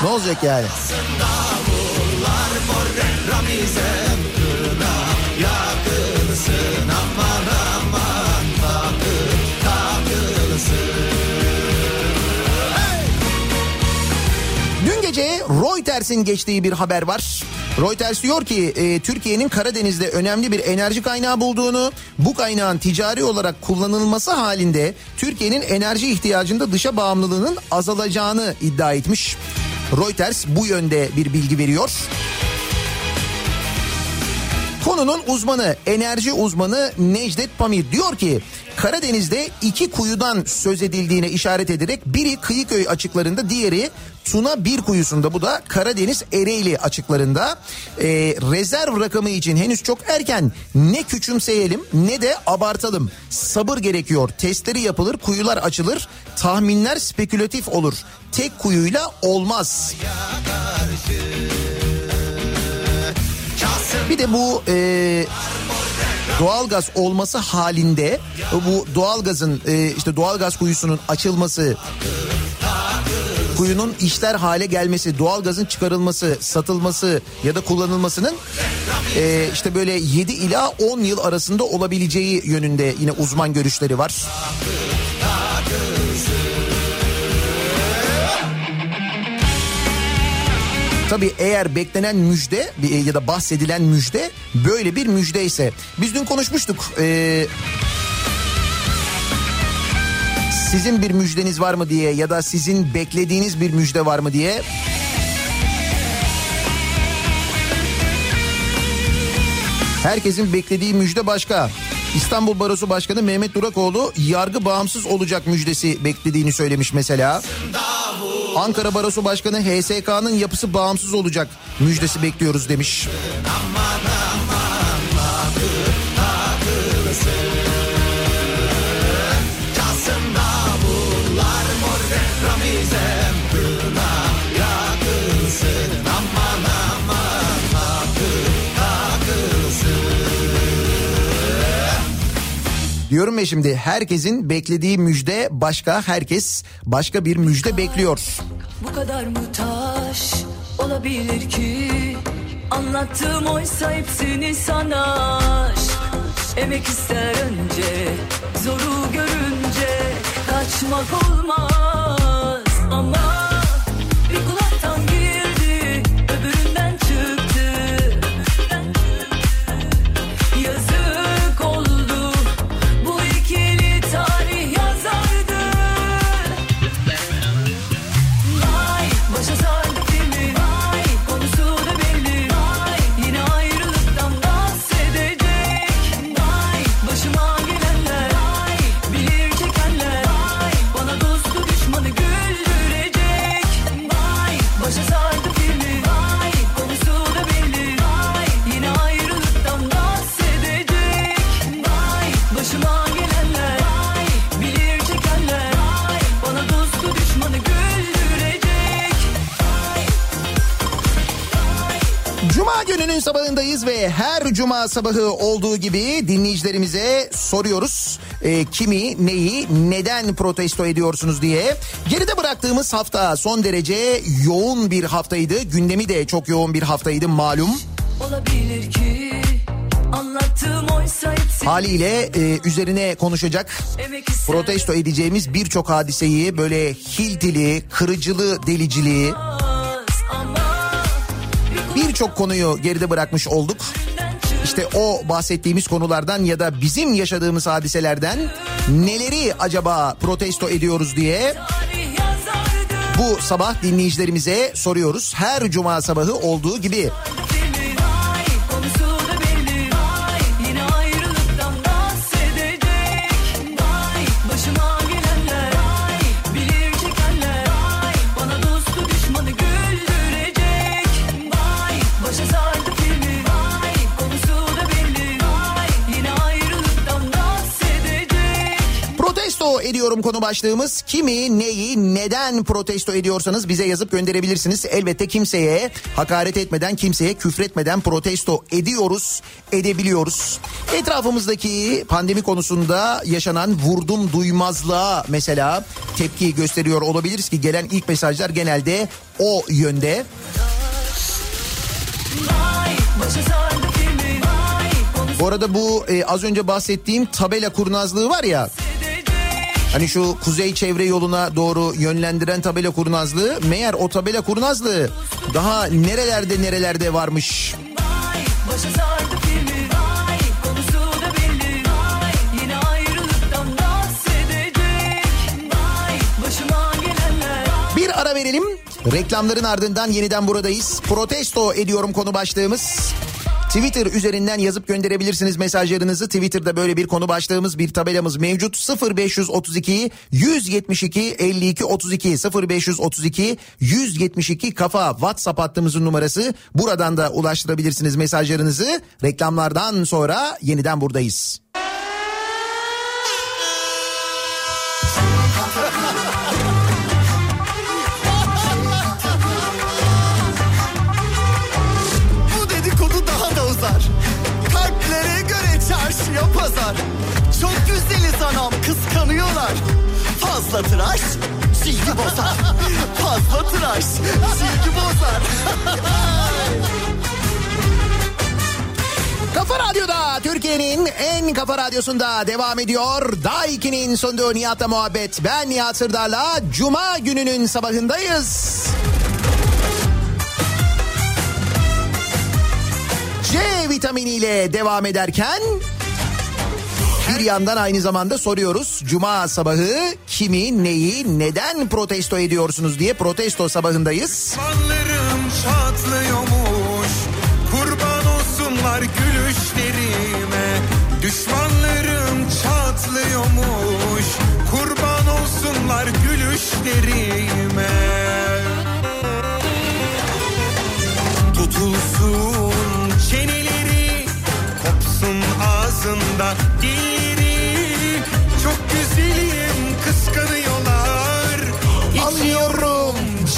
Ne olacak yani? Reuters'in geçtiği bir haber var. Reuters diyor ki e, Türkiye'nin Karadeniz'de önemli bir enerji kaynağı bulduğunu, bu kaynağın ticari olarak kullanılması halinde Türkiye'nin enerji ihtiyacında dışa bağımlılığının azalacağını iddia etmiş. Reuters bu yönde bir bilgi veriyor. Konunun uzmanı, enerji uzmanı Necdet Pamir diyor ki Karadeniz'de iki kuyudan söz edildiğine işaret ederek biri Kıyıköy açıklarında diğeri Tuna bir kuyusunda bu da Karadeniz Ereğli açıklarında. Ee, rezerv rakamı için henüz çok erken. Ne küçümseyelim ne de abartalım. Sabır gerekiyor. Testleri yapılır kuyular açılır. Tahminler spekülatif olur. Tek kuyuyla olmaz. Bir de bu e, doğalgaz olması halinde bu doğalgazın e, işte doğalgaz kuyusunun açılması kuyunun işler hale gelmesi, doğalgazın çıkarılması, satılması ya da kullanılmasının e, işte böyle 7 ila 10 yıl arasında olabileceği yönünde yine uzman görüşleri var. Tabii eğer beklenen müjde ya da bahsedilen müjde böyle bir müjde ise biz dün konuşmuştuk. Ee, sizin bir müjdeniz var mı diye ya da sizin beklediğiniz bir müjde var mı diye. Herkesin beklediği müjde başka. İstanbul Barosu Başkanı Mehmet Durakoğlu yargı bağımsız olacak müjdesi beklediğini söylemiş mesela. Ankara Barosu Başkanı HSK'nın yapısı bağımsız olacak müjdesi bekliyoruz demiş. Diyorum ya şimdi herkesin beklediği müjde başka herkes başka bir müjde bekliyor. Bu kadar mı taş olabilir ki? Anlattığım oysa hepsini sana Emek ister önce zoru görünce Kaçmak olmaz ama Gününün sabahındayız ve her cuma sabahı olduğu gibi dinleyicilerimize soruyoruz. e, kimi, neyi, neden protesto ediyorsunuz diye. Geride bıraktığımız hafta son derece yoğun bir haftaydı. Gündemi de çok yoğun bir haftaydı malum. Olabilir ki Haliyle e, üzerine konuşacak protesto edeceğimiz birçok hadiseyi böyle hiltili, kırıcılı, deliciliği birçok konuyu geride bırakmış olduk. İşte o bahsettiğimiz konulardan ya da bizim yaşadığımız hadiselerden neleri acaba protesto ediyoruz diye bu sabah dinleyicilerimize soruyoruz. Her cuma sabahı olduğu gibi. Ediyorum konu başlığımız. Kimi, neyi, neden protesto ediyorsanız bize yazıp gönderebilirsiniz. Elbette kimseye hakaret etmeden, kimseye küfretmeden protesto ediyoruz, edebiliyoruz. Etrafımızdaki pandemi konusunda yaşanan vurdum duymazlığa mesela tepki gösteriyor olabiliriz ki gelen ilk mesajlar genelde o yönde. Bu arada bu e, az önce bahsettiğim tabela kurnazlığı var ya Hani şu kuzey çevre yoluna doğru yönlendiren tabela kurnazlığı meğer o tabela kurnazlığı daha nerelerde nerelerde varmış. Bir ara verelim. Reklamların ardından yeniden buradayız. Protesto ediyorum konu başlığımız. Twitter üzerinden yazıp gönderebilirsiniz mesajlarınızı. Twitter'da böyle bir konu başlığımız, bir tabelamız mevcut. 0532 172 52 32 0532 172 kafa WhatsApp hattımızın numarası. Buradan da ulaştırabilirsiniz mesajlarınızı. Reklamlardan sonra yeniden buradayız. Fazla tıraş cildi bozar. Fazla tıraş cildi bozar. Kafa Radyo'da Türkiye'nin en kafa radyosunda devam ediyor. Daiki'nin sunduğu Nihat'la muhabbet. Ben Nihat Sırdar'la Cuma gününün sabahındayız. C vitaminiyle devam ederken bir yandan aynı zamanda soruyoruz. Cuma sabahı kimi, neyi, neden protesto ediyorsunuz diye protesto sabahındayız. Düşmanlarım çatlıyormuş Kurban olsunlar gülüşlerime Düşmanlarım çatlıyormuş Kurban olsunlar gülüşlerime Tutulsun çeneleri Kopsun ağzında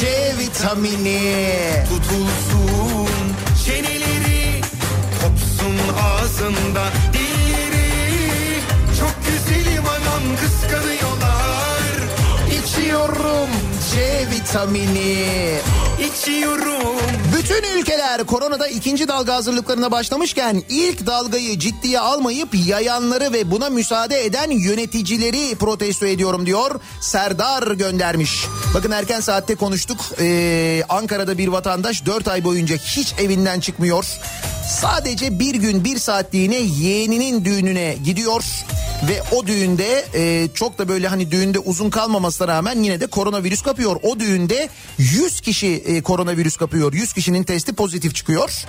C vitamini. Tutulsun çeneleri Kopsun ağzında dilleri Çok güzelim anam kıskanıyorlar İçiyorum C vitamini. İçiyorum Bütün ülkeler koronada ikinci dalga hazırlıklarına başlamışken ilk dalgayı ciddiye almayıp yayanları ve buna müsaade eden yöneticileri protesto ediyorum diyor. Serdar göndermiş. Bakın erken saatte konuştuk. Ee, Ankara'da bir vatandaş 4 ay boyunca hiç evinden çıkmıyor. Sadece bir gün bir saatliğine yeğeninin düğününe gidiyor. Ve o düğünde e, çok da böyle hani düğünde uzun kalmamasına rağmen yine de koronavirüs kapıyor. O düğünde 100 kişi e, koronavirüs kapıyor. 100 kişinin testi pozitif çıkıyor.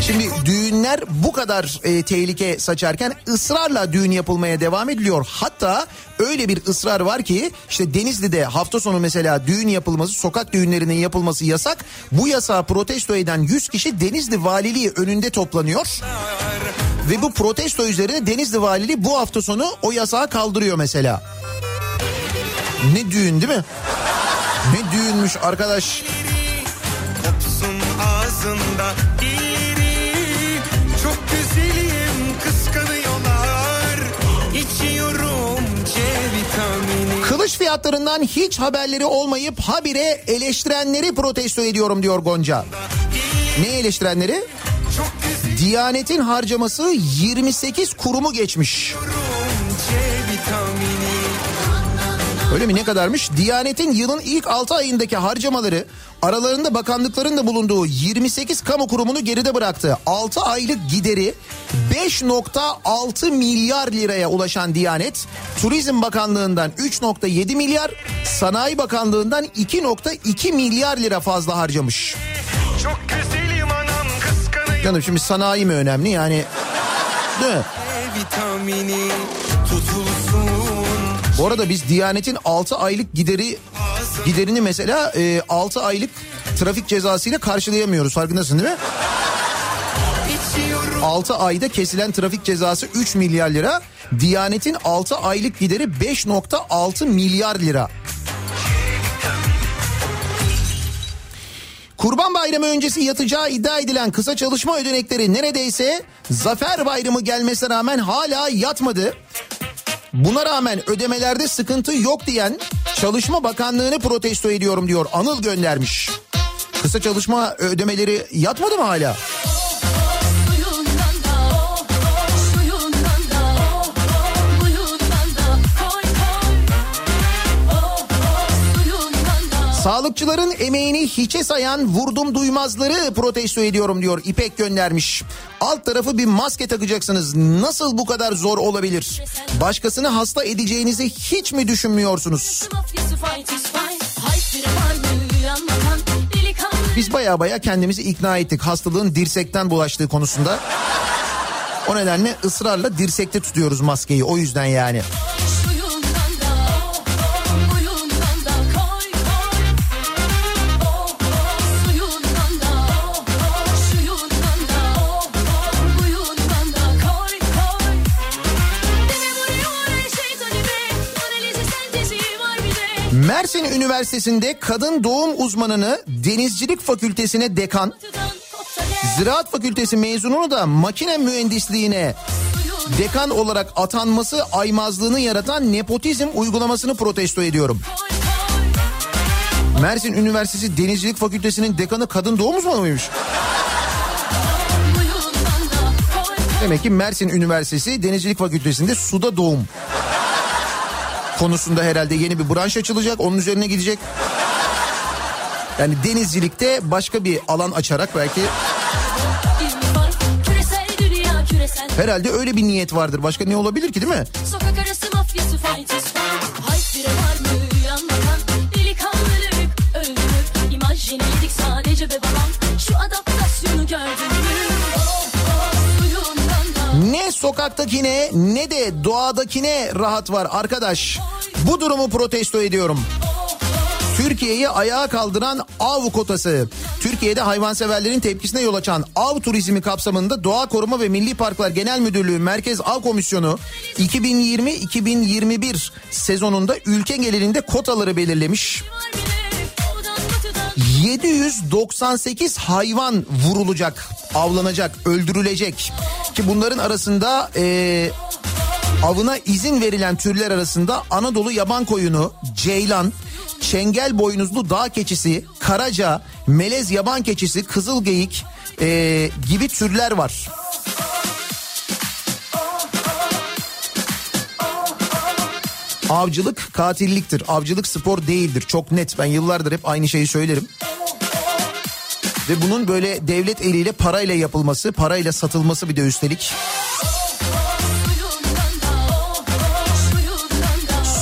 Şimdi düğünler bu kadar e, tehlike saçarken ısrarla düğün yapılmaya devam ediliyor. Hatta öyle bir ısrar var ki işte Denizli'de hafta sonu mesela düğün yapılması, sokak düğünlerinin yapılması yasak. Bu yasağı protesto eden 100 kişi Denizli Valiliği önünde toplanıyor. Ve bu protesto üzerine Denizli Valiliği bu hafta sonu o yasağı kaldırıyor mesela. Ne düğün değil mi? Ne düğünmüş arkadaş. Kopsun ağzında dilleri Çok güzelim kıskanıyorlar İçiyorum C vitamini Kılıç fiyatlarından hiç haberleri olmayıp habire eleştirenleri protesto ediyorum diyor Gonca. Ne eleştirenleri? Diyanetin harcaması 28 kurumu geçmiş. Öyle mi ne kadarmış? Diyanetin yılın ilk 6 ayındaki harcamaları aralarında bakanlıkların da bulunduğu 28 kamu kurumunu geride bıraktı. 6 aylık gideri 5.6 milyar liraya ulaşan Diyanet, Turizm Bakanlığı'ndan 3.7 milyar, Sanayi Bakanlığı'ndan 2.2 milyar lira fazla harcamış. Çok kıskanıyor Canım şimdi sanayi mi önemli yani değil mi? Bu arada biz Diyanet'in 6 aylık gideri giderini mesela e, 6 aylık trafik cezasıyla karşılayamıyoruz. Farkındasın değil mi? İçiyorum 6 ayda kesilen trafik cezası 3 milyar lira. Diyanet'in 6 aylık gideri 5.6 milyar lira. Kurban Bayramı öncesi yatacağı iddia edilen kısa çalışma ödenekleri neredeyse Zafer Bayramı gelmesine rağmen hala yatmadı. Buna rağmen ödemelerde sıkıntı yok diyen Çalışma Bakanlığı'nı protesto ediyorum diyor. Anıl göndermiş. Kısa çalışma ödemeleri yatmadı mı hala? Sağlıkçıların emeğini hiçe sayan vurdum duymazları protesto ediyorum diyor İpek göndermiş. Alt tarafı bir maske takacaksınız. Nasıl bu kadar zor olabilir? Başkasını hasta edeceğinizi hiç mi düşünmüyorsunuz? Biz baya baya kendimizi ikna ettik hastalığın dirsekten bulaştığı konusunda. O nedenle ısrarla dirsekte tutuyoruz maskeyi o yüzden yani. Mersin Üniversitesi'nde kadın doğum uzmanını denizcilik fakültesine dekan, ziraat fakültesi mezununu da makine mühendisliğine dekan olarak atanması aymazlığını yaratan nepotizm uygulamasını protesto ediyorum. Mersin Üniversitesi Denizcilik Fakültesi'nin dekanı kadın doğum uzmanı mıymış? Demek ki Mersin Üniversitesi Denizcilik Fakültesi'nde suda doğum konusunda herhalde yeni bir branş açılacak. Onun üzerine gidecek. Yani denizcilikte başka bir alan açarak belki herhalde öyle bir niyet vardır. Başka ne olabilir ki değil mi? Sokak arası mafyası yenildik sadece be babam Şu adaptasyonu gördün mü Ne sokaktakine ne de doğadakine rahat var arkadaş. Bu durumu protesto ediyorum. Türkiye'yi ayağa kaldıran av kotası. Türkiye'de hayvanseverlerin tepkisine yol açan av turizmi kapsamında Doğa Koruma ve Milli Parklar Genel Müdürlüğü Merkez Av Komisyonu 2020-2021 sezonunda ülke genelinde kotaları belirlemiş. var 798 hayvan vurulacak, avlanacak, öldürülecek. Ki bunların arasında eee, avına izin verilen türler arasında Anadolu yaban koyunu, ceylan, çengel boynuzlu dağ keçisi, karaca, melez yaban keçisi, kızılgeyik eee, gibi türler var. Avcılık katilliktir. Avcılık spor değildir. Çok net. Ben yıllardır hep aynı şeyi söylerim. Ve bunun böyle devlet eliyle parayla yapılması, parayla satılması bir de üstelik.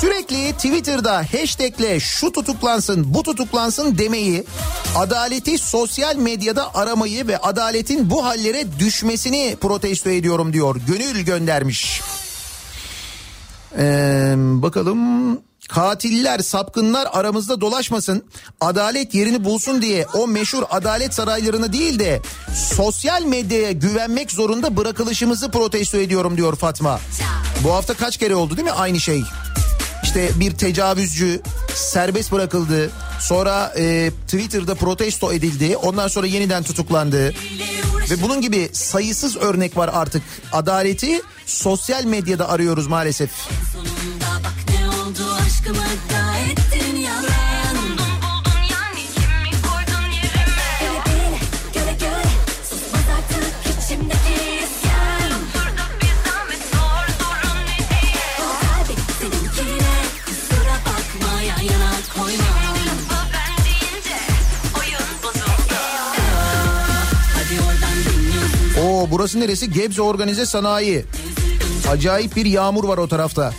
Sürekli Twitter'da hashtagle şu tutuklansın, bu tutuklansın demeyi, adaleti sosyal medyada aramayı ve adaletin bu hallere düşmesini protesto ediyorum diyor. Gönül göndermiş. Ee, bakalım katiller sapkınlar aramızda dolaşmasın adalet yerini bulsun diye o meşhur adalet saraylarını değil de sosyal medyaya güvenmek zorunda bırakılışımızı protesto ediyorum diyor Fatma. Bu hafta kaç kere oldu değil mi aynı şey? İşte bir tecavüzcü serbest bırakıldı. Sonra e, Twitter'da protesto edildi. Ondan sonra yeniden tutuklandı. Ve bunun gibi sayısız örnek var artık. Adaleti sosyal medyada arıyoruz maalesef. Sonunda bak ne oldu aşkımı da ettin yalan burası neresi? Gebze Organize Sanayi. Acayip bir yağmur var o tarafta.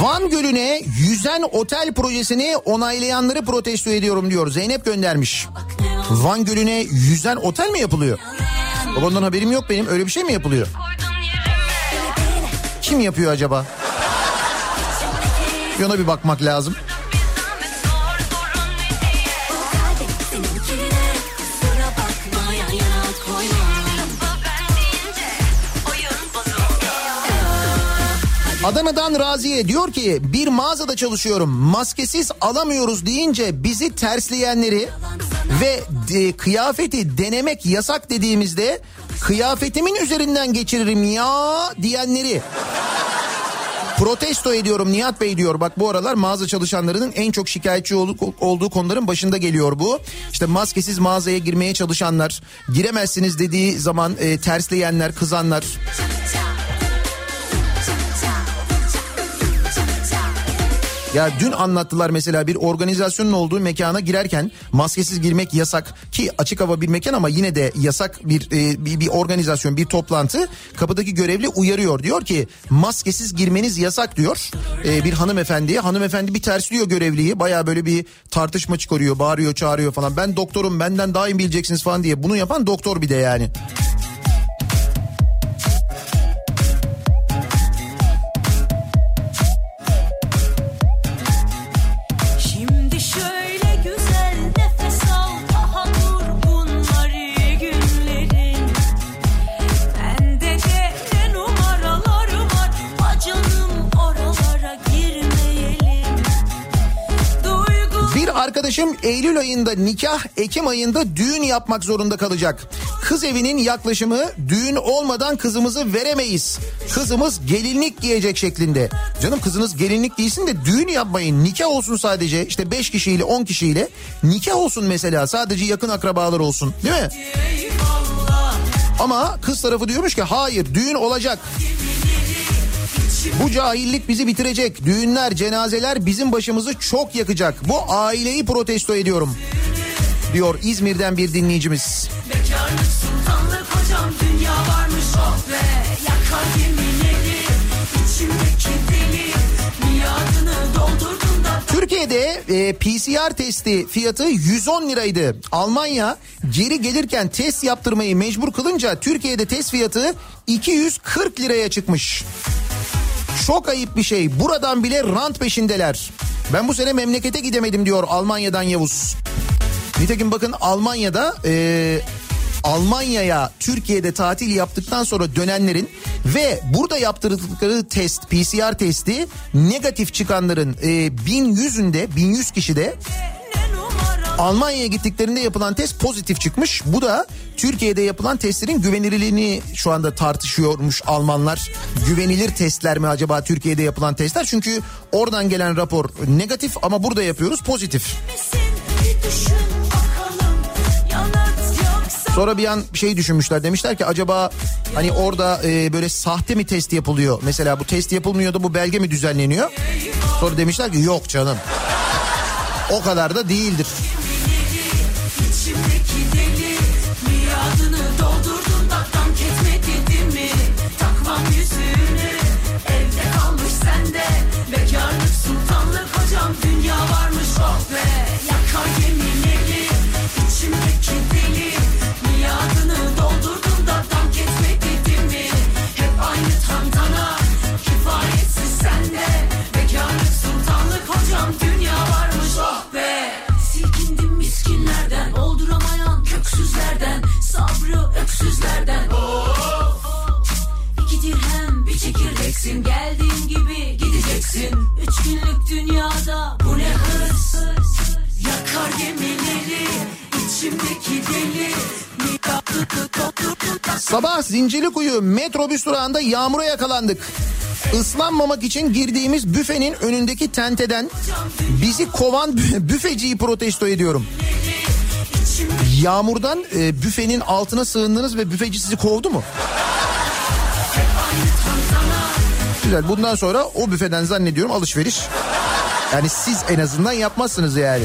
Van Gölü'ne yüzen otel projesini onaylayanları protesto ediyorum diyor. Zeynep göndermiş. Van Gölü'ne yüzen otel mi yapılıyor? Babandan haberim yok benim. Öyle bir şey mi yapılıyor? Kim yapıyor acaba? Ona bir bakmak lazım. Adana'dan Raziye diyor ki bir mağazada çalışıyorum maskesiz alamıyoruz deyince bizi tersleyenleri ve de, kıyafeti denemek yasak dediğimizde kıyafetimin üzerinden geçiririm ya diyenleri protesto ediyorum Nihat Bey diyor. Bak bu aralar mağaza çalışanlarının en çok şikayetçi olduğu, konuların başında geliyor bu. İşte maskesiz mağazaya girmeye çalışanlar, giremezsiniz dediği zaman e, tersleyenler, kızanlar. Ya dün anlattılar mesela bir organizasyonun olduğu mekana girerken maskesiz girmek yasak ki açık hava bir mekan ama yine de yasak bir e, bir, bir organizasyon bir toplantı kapıdaki görevli uyarıyor. Diyor ki maskesiz girmeniz yasak diyor e, bir hanımefendiye. Hanımefendi bir tersliyor görevliyi. Baya böyle bir tartışma çıkarıyor bağırıyor çağırıyor falan. Ben doktorum benden daha iyi bileceksiniz? falan diye. Bunu yapan doktor bir de yani. Arkadaşım Eylül ayında nikah, Ekim ayında düğün yapmak zorunda kalacak. Kız evinin yaklaşımı düğün olmadan kızımızı veremeyiz. Kızımız gelinlik giyecek şeklinde. Canım kızınız gelinlik giysin de düğün yapmayın. Nikah olsun sadece. İşte 5 kişiyle 10 kişiyle nikah olsun mesela. Sadece yakın akrabalar olsun. Değil mi? Ama kız tarafı diyormuş ki hayır düğün olacak. Bu cahillik bizi bitirecek. Düğünler, cenazeler bizim başımızı çok yakacak. Bu aileyi protesto ediyorum. Diyor İzmir'den bir dinleyicimiz. Bekarlık sultanlık hocam dünya varmış oh be Yakar gemileri içimdeki deli Miadını doldurdum da Türkiye'de e, PCR testi fiyatı 110 liraydı. Almanya geri gelirken test yaptırmayı mecbur kılınca Türkiye'de test fiyatı 240 liraya çıkmış. Çok ayıp bir şey. Buradan bile rant peşindeler. Ben bu sene memlekete gidemedim diyor Almanya'dan Yavuz. Nitekim bakın Almanya'da e, Almanya'ya Türkiye'de tatil yaptıktan sonra dönenlerin ve burada yaptırdıkları test PCR testi negatif çıkanların e, 1100'ünde 1100 kişide Almanya'ya gittiklerinde yapılan test pozitif çıkmış. Bu da Türkiye'de yapılan testlerin güvenilirliğini şu anda tartışıyormuş Almanlar. Güvenilir testler mi acaba Türkiye'de yapılan testler? Çünkü oradan gelen rapor negatif ama burada yapıyoruz pozitif. Sonra bir an şey düşünmüşler demişler ki acaba hani orada e, böyle sahte mi test yapılıyor? Mesela bu test yapılmıyor da bu belge mi düzenleniyor? Sonra demişler ki yok canım. O kadar da değildir. Sabrı öksüzlerden İki dirhem bir çekirdeksin. Geldiğin gibi gideceksin. Üç günlük dünyada bu ne hırs? Yakar gemileri içimdeki deli. Sabah Zincirlikuyu metrobüs durağında yağmura yakalandık. Islanmamak için girdiğimiz büfenin önündeki tenteden bizi kovan bü- büfeciyi protesto ediyorum. Yağmurdan e, büfenin altına sığındınız ve büfeci sizi kovdu mu? Güzel bundan sonra o büfeden zannediyorum alışveriş. Yani siz en azından yapmazsınız yani.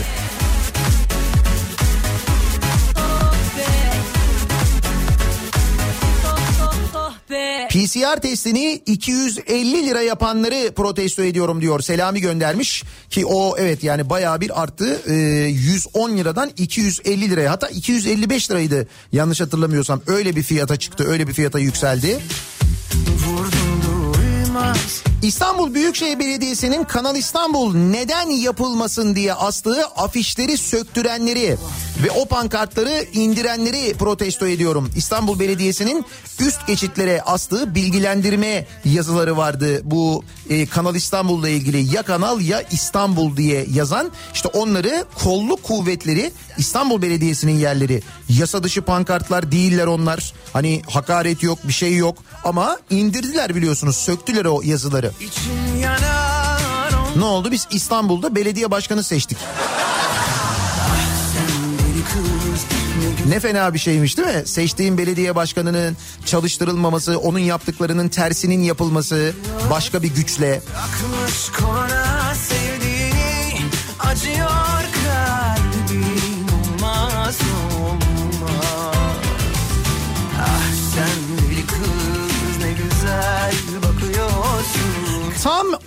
PCR testini 250 lira yapanları protesto ediyorum diyor. Selami göndermiş ki o evet yani bayağı bir arttı. Ee, 110 liradan 250 liraya hatta 255 liraydı yanlış hatırlamıyorsam. Öyle bir fiyata çıktı öyle bir fiyata yükseldi. Vurdum duymaz İstanbul Büyükşehir Belediyesi'nin Kanal İstanbul neden yapılmasın diye astığı afişleri söktürenleri ve o pankartları indirenleri protesto ediyorum. İstanbul Belediyesi'nin üst geçitlere astığı bilgilendirme yazıları vardı. Bu e, Kanal İstanbul'la ilgili ya Kanal ya İstanbul diye yazan işte onları kolluk kuvvetleri İstanbul Belediyesi'nin yerleri. Yasa dışı pankartlar değiller onlar. Hani hakaret yok bir şey yok ama indirdiler biliyorsunuz söktüler o yazıları. Ne oldu biz İstanbul'da belediye başkanı seçtik. ne Ne fena bir şeymiş değil mi? Seçtiğin belediye başkanının çalıştırılmaması, onun yaptıklarının tersinin yapılması başka bir güçle. Akmış kona sevdiğini acıyor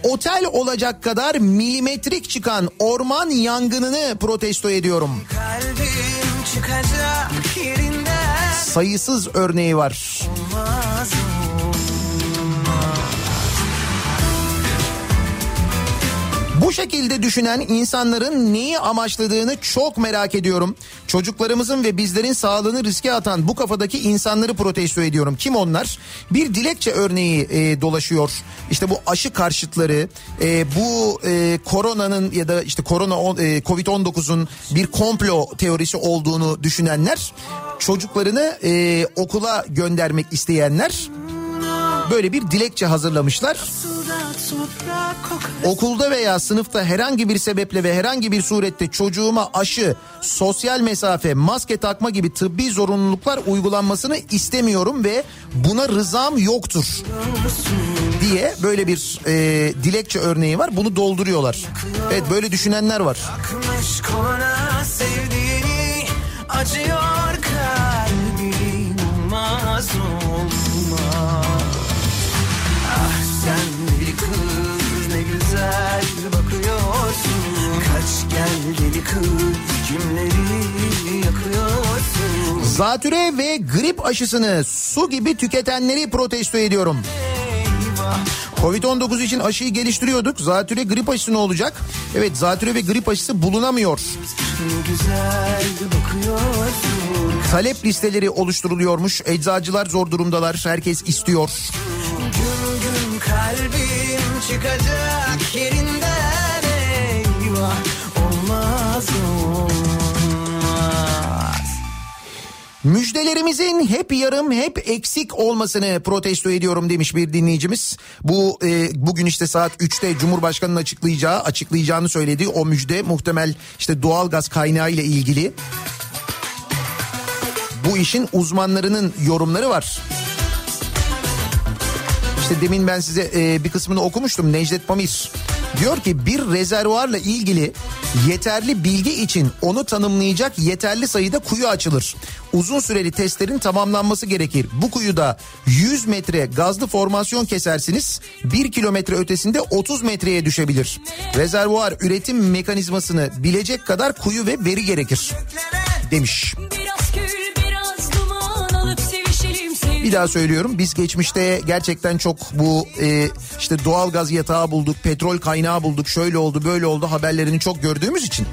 otel olacak kadar milimetrik çıkan orman yangınını protesto ediyorum. Sayısız örneği var. olmaz Bu şekilde düşünen insanların neyi amaçladığını çok merak ediyorum. Çocuklarımızın ve bizlerin sağlığını riske atan bu kafadaki insanları protesto ediyorum. Kim onlar? Bir dilekçe örneği e, dolaşıyor. İşte bu aşı karşıtları, e, bu e, koronanın ya da işte korona on- e, Covid-19'un bir komplo teorisi olduğunu düşünenler, çocuklarını e, okula göndermek isteyenler böyle bir dilekçe hazırlamışlar. Okulda veya sınıfta herhangi bir sebeple ve herhangi bir surette çocuğuma aşı, sosyal mesafe, maske takma gibi tıbbi zorunluluklar uygulanmasını istemiyorum ve buna rızam yoktur diye böyle bir e, dilekçe örneği var. Bunu dolduruyorlar. Evet böyle düşünenler var. Acıyor Deli kız kimleri yakıyorsun Zatüre ve grip aşısını su gibi tüketenleri protesto ediyorum. Eyvah Covid-19 için aşıyı geliştiriyorduk. Zatüre grip aşısı ne olacak? Evet zatüre ve grip aşısı bulunamıyor. Talep listeleri oluşturuluyormuş. Eczacılar zor durumdalar. Herkes istiyor. Gün gün kalbim çıkacak yerinden eyvah olmaz Müjdelerimizin hep yarım hep eksik olmasını protesto ediyorum demiş bir dinleyicimiz. Bu e, bugün işte saat 3'te Cumhurbaşkanı'nın açıklayacağı açıklayacağını söylediği o müjde muhtemel işte doğalgaz kaynağı ile ilgili. Bu işin uzmanlarının yorumları var. İşte demin ben size e, bir kısmını okumuştum Necdet Pamir. Diyor ki bir rezervuarla ilgili yeterli bilgi için onu tanımlayacak yeterli sayıda kuyu açılır. Uzun süreli testlerin tamamlanması gerekir. Bu kuyuda 100 metre gazlı formasyon kesersiniz. 1 kilometre ötesinde 30 metreye düşebilir. Rezervuar üretim mekanizmasını bilecek kadar kuyu ve veri gerekir demiş. Biraz Bir daha söylüyorum biz geçmişte gerçekten çok bu e, işte doğal gaz yatağı bulduk, petrol kaynağı bulduk, şöyle oldu böyle oldu haberlerini çok gördüğümüz için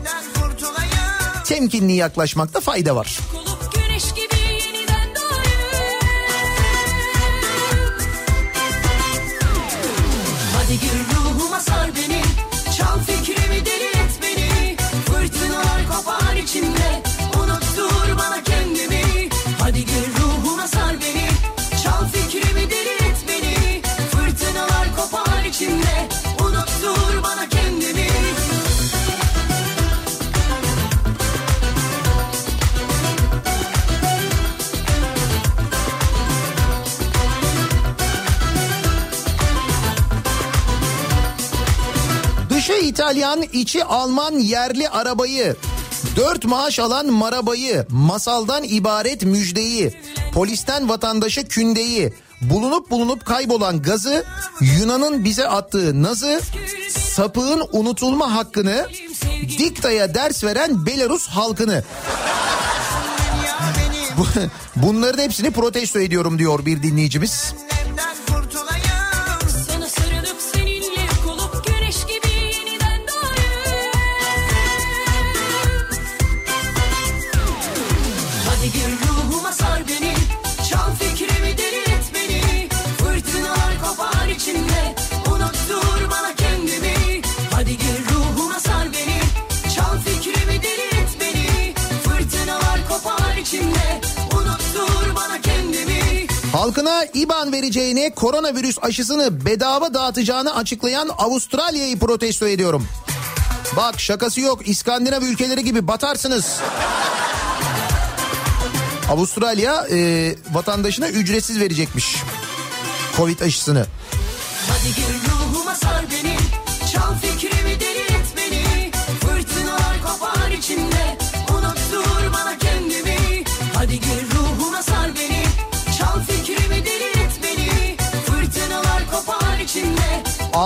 temkinli yaklaşmakta fayda var. İtalyan, içi Alman yerli arabayı, dört maaş alan marabayı, masaldan ibaret müjdeyi, polisten vatandaşa kündeyi, bulunup bulunup kaybolan gazı, Yunan'ın bize attığı nazı, sapığın unutulma hakkını, diktaya ders veren Belarus halkını. Bu- Bunların hepsini protesto ediyorum diyor bir dinleyicimiz. Halkına IBAN vereceğini, koronavirüs aşısını bedava dağıtacağını açıklayan Avustralya'yı protesto ediyorum. Bak şakası yok İskandinav ülkeleri gibi batarsınız. Avustralya e, vatandaşına ücretsiz verecekmiş Covid aşısını. Hadi gir ruhuma sar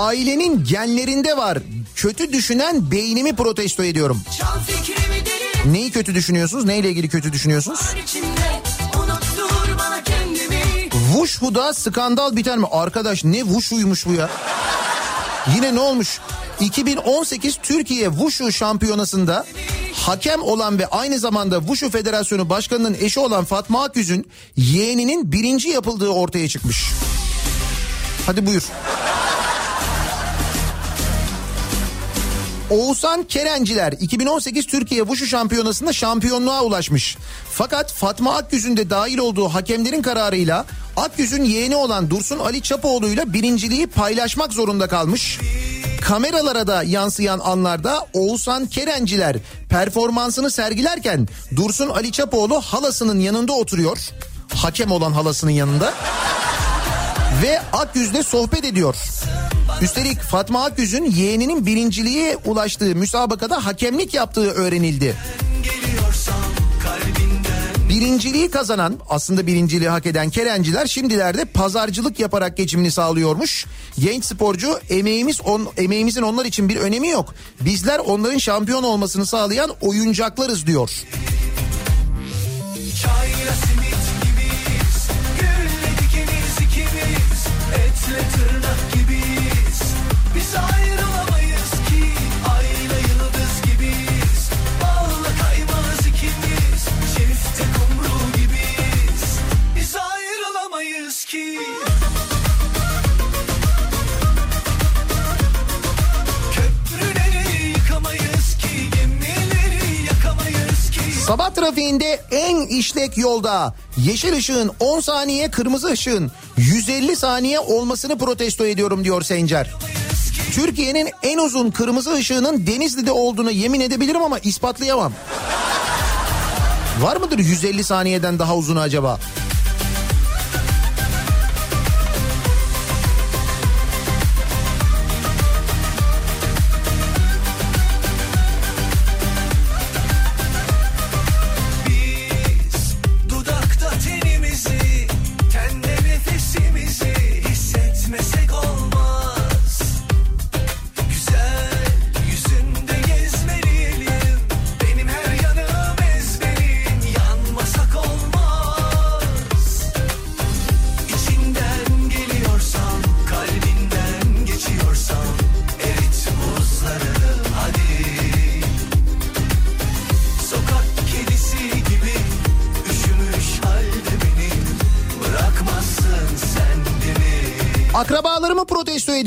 Ailenin genlerinde var. Kötü düşünen beynimi protesto ediyorum. Neyi kötü düşünüyorsunuz? Neyle ilgili kötü düşünüyorsunuz? Wushu'da skandal biter mi? Arkadaş ne Wushu'ymuş bu ya? Yine ne olmuş? 2018 Türkiye Wushu şampiyonasında hakem olan ve aynı zamanda Wushu Federasyonu Başkanı'nın eşi olan Fatma Akgüz'ün yeğeninin birinci yapıldığı ortaya çıkmış. Hadi buyur. Oğuzhan Kerenciler 2018 Türkiye Wushu Şampiyonası'nda şampiyonluğa ulaşmış. Fakat Fatma Akgüz'ün de dahil olduğu hakemlerin kararıyla Akgüz'ün yeğeni olan Dursun Ali Çapoğlu'yla birinciliği paylaşmak zorunda kalmış. Kameralara da yansıyan anlarda Oğuzhan Kerenciler performansını sergilerken Dursun Ali Çapoğlu halasının yanında oturuyor. Hakem olan halasının yanında ve Akgüz'le sohbet ediyor. Üstelik Fatma Akgüz'ün yeğeninin birinciliğe ulaştığı müsabakada hakemlik yaptığı öğrenildi. Birinciliği kazanan aslında birinciliği hak eden Kerenciler şimdilerde pazarcılık yaparak geçimini sağlıyormuş. Genç sporcu emeğimiz on, emeğimizin onlar için bir önemi yok. Bizler onların şampiyon olmasını sağlayan oyuncaklarız diyor. Çayla simit işlek yolda yeşil ışığın 10 saniye kırmızı ışığın 150 saniye olmasını protesto ediyorum diyor Sencer. Türkiye'nin en uzun kırmızı ışığının Denizli'de olduğunu yemin edebilirim ama ispatlayamam. Var mıdır 150 saniyeden daha uzun acaba?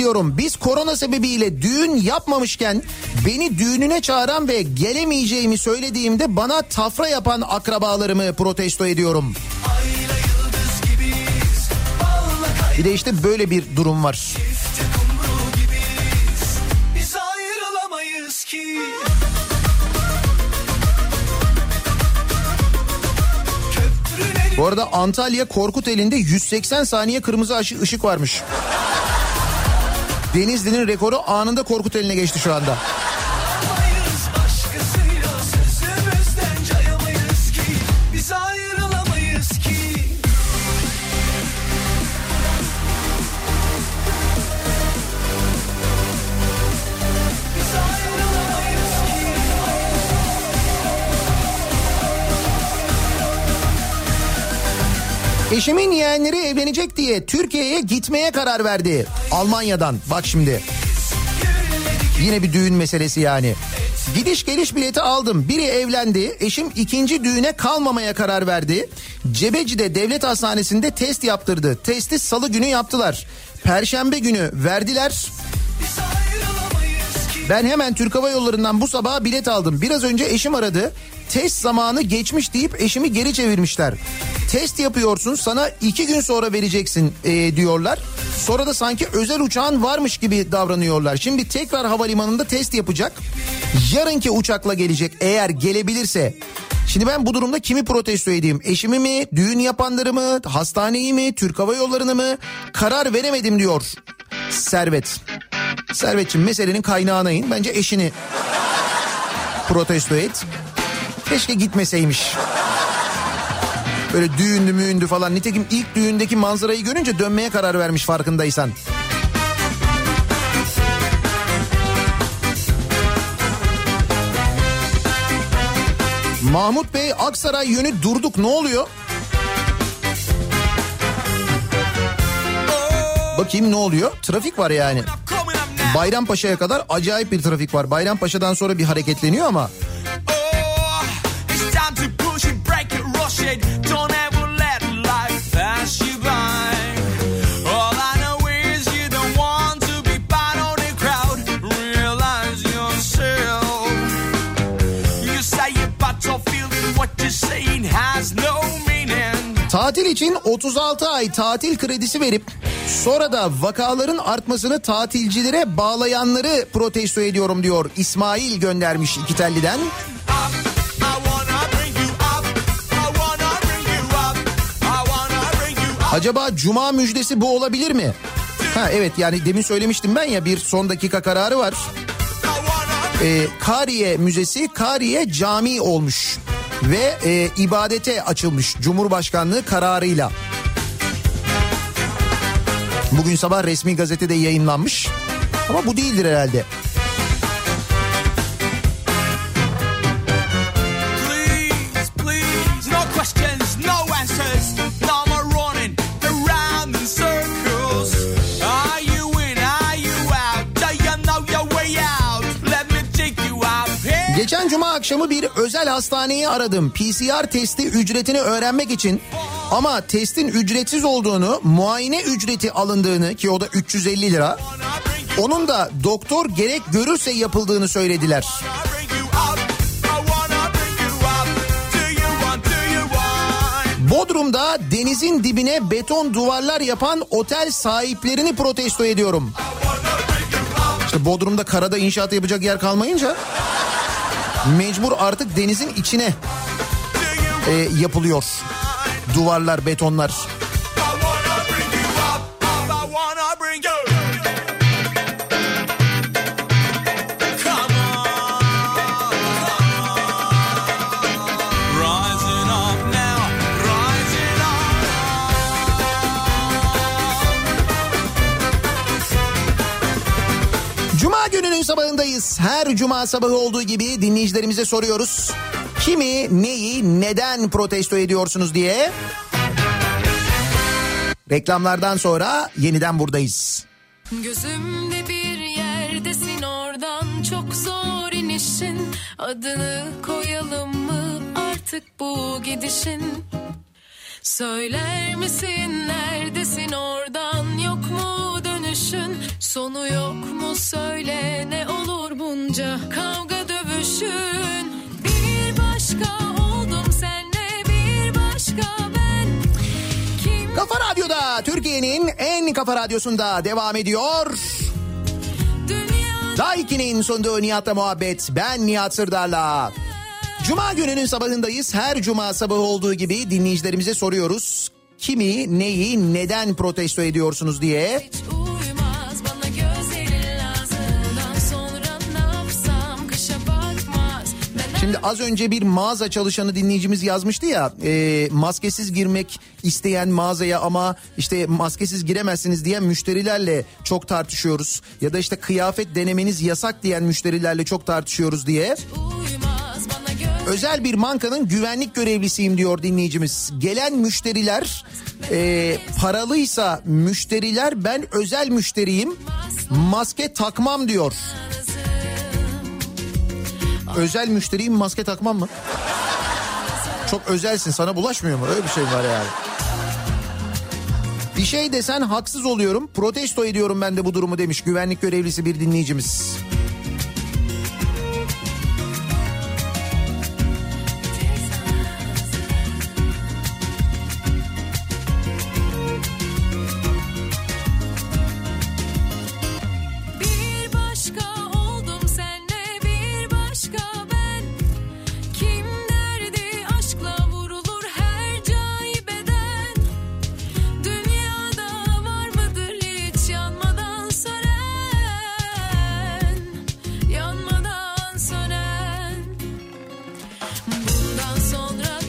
Ediyorum. Biz korona sebebiyle düğün yapmamışken beni düğününe çağıran ve gelemeyeceğimi söylediğimde bana tafra yapan akrabalarımı protesto ediyorum. Bir de işte böyle bir durum var. Bu arada Antalya Korkuteli'nde 180 saniye kırmızı ışık varmış. Denizli'nin rekoru anında Korkuteli'ne geçti şu anda. Eşimin yeğenleri evlenecek diye Türkiye'ye gitmeye karar verdi. Almanya'dan bak şimdi. Yine bir düğün meselesi yani. Gidiş geliş bileti aldım. Biri evlendi. Eşim ikinci düğüne kalmamaya karar verdi. Cebeci'de devlet hastanesinde test yaptırdı. Testi salı günü yaptılar. Perşembe günü verdiler. Ben hemen Türk Hava Yolları'ndan bu sabah bilet aldım. Biraz önce eşim aradı. Test zamanı geçmiş deyip eşimi geri çevirmişler. Test yapıyorsun sana iki gün sonra vereceksin e, diyorlar. Sonra da sanki özel uçağın varmış gibi davranıyorlar. Şimdi tekrar havalimanında test yapacak. Yarınki uçakla gelecek eğer gelebilirse. Şimdi ben bu durumda kimi protesto edeyim? Eşimi mi, düğün yapanları mı, hastaneyi mi, Türk Hava Yolları'nı mı? Karar veremedim diyor Servet. Servetçim meselenin kaynağına in. Bence eşini protesto et. Keşke gitmeseymiş. Böyle düğündü müğündü falan. Nitekim ilk düğündeki manzarayı görünce dönmeye karar vermiş farkındaysan. Mahmut Bey Aksaray yönü durduk ne oluyor? Bakayım ne oluyor? Trafik var yani. Bayrampaşa'ya kadar acayip bir trafik var. Bayrampaşa'dan sonra bir hareketleniyor ama için 36 ay tatil kredisi verip sonra da vakaların artmasını tatilcilere bağlayanları protesto ediyorum diyor İsmail göndermiş iki telliden. Acaba cuma müjdesi bu olabilir mi? Ha evet yani demin söylemiştim ben ya bir son dakika kararı var. Ee, Kariye Müzesi Kariye Cami olmuş ve e, ibadete açılmış Cumhurbaşkanlığı kararıyla. Bugün sabah resmi gazetede yayınlanmış ama bu değildir herhalde. Akşamı bir özel hastaneyi aradım. PCR testi ücretini öğrenmek için. Ama testin ücretsiz olduğunu, muayene ücreti alındığını ki o da 350 lira. Onun da doktor gerek görürse yapıldığını söylediler. Bodrum'da denizin dibine beton duvarlar yapan otel sahiplerini protesto ediyorum. İşte Bodrum'da karada inşaat yapacak yer kalmayınca mecbur artık denizin içine e, yapılıyor. Duvarlar, betonlar. Gününün sabahındayız. Her cuma sabahı olduğu gibi dinleyicilerimize soruyoruz. Kimi, neyi, neden protesto ediyorsunuz diye. Reklamlardan sonra yeniden buradayız. Gözümde bir yerdesin oradan çok zor inişin Adını koyalım mı artık bu gidişin Söyler misin neredesin oradan yok Sonu yok mu söyle ne olur bunca kavga dövüşün Bir başka oldum senle bir başka ben Kim Kafa Radyo'da Türkiye'nin en kafa radyosunda devam ediyor. dünya Daiki'nin sunduğu Nihat'la muhabbet. Ben Nihat Sırdar'la. Cuma gününün sabahındayız. Her cuma sabahı olduğu gibi dinleyicilerimize soruyoruz. Kimi, neyi, neden protesto ediyorsunuz diye. hiç Şimdi az önce bir mağaza çalışanı dinleyicimiz yazmıştı ya e, maskesiz girmek isteyen mağazaya ama işte maskesiz giremezsiniz diyen müşterilerle çok tartışıyoruz. Ya da işte kıyafet denemeniz yasak diyen müşterilerle çok tartışıyoruz diye. Özel bir bankanın güvenlik görevlisiyim diyor dinleyicimiz. Gelen müşteriler e, paralıysa müşteriler ben özel müşteriyim maske takmam diyor. Özel müşteriyim maske takmam mı? Çok özelsin sana bulaşmıyor mu? Öyle bir şey var yani. Bir şey desen haksız oluyorum. Protesto ediyorum ben de bu durumu demiş güvenlik görevlisi bir dinleyicimiz.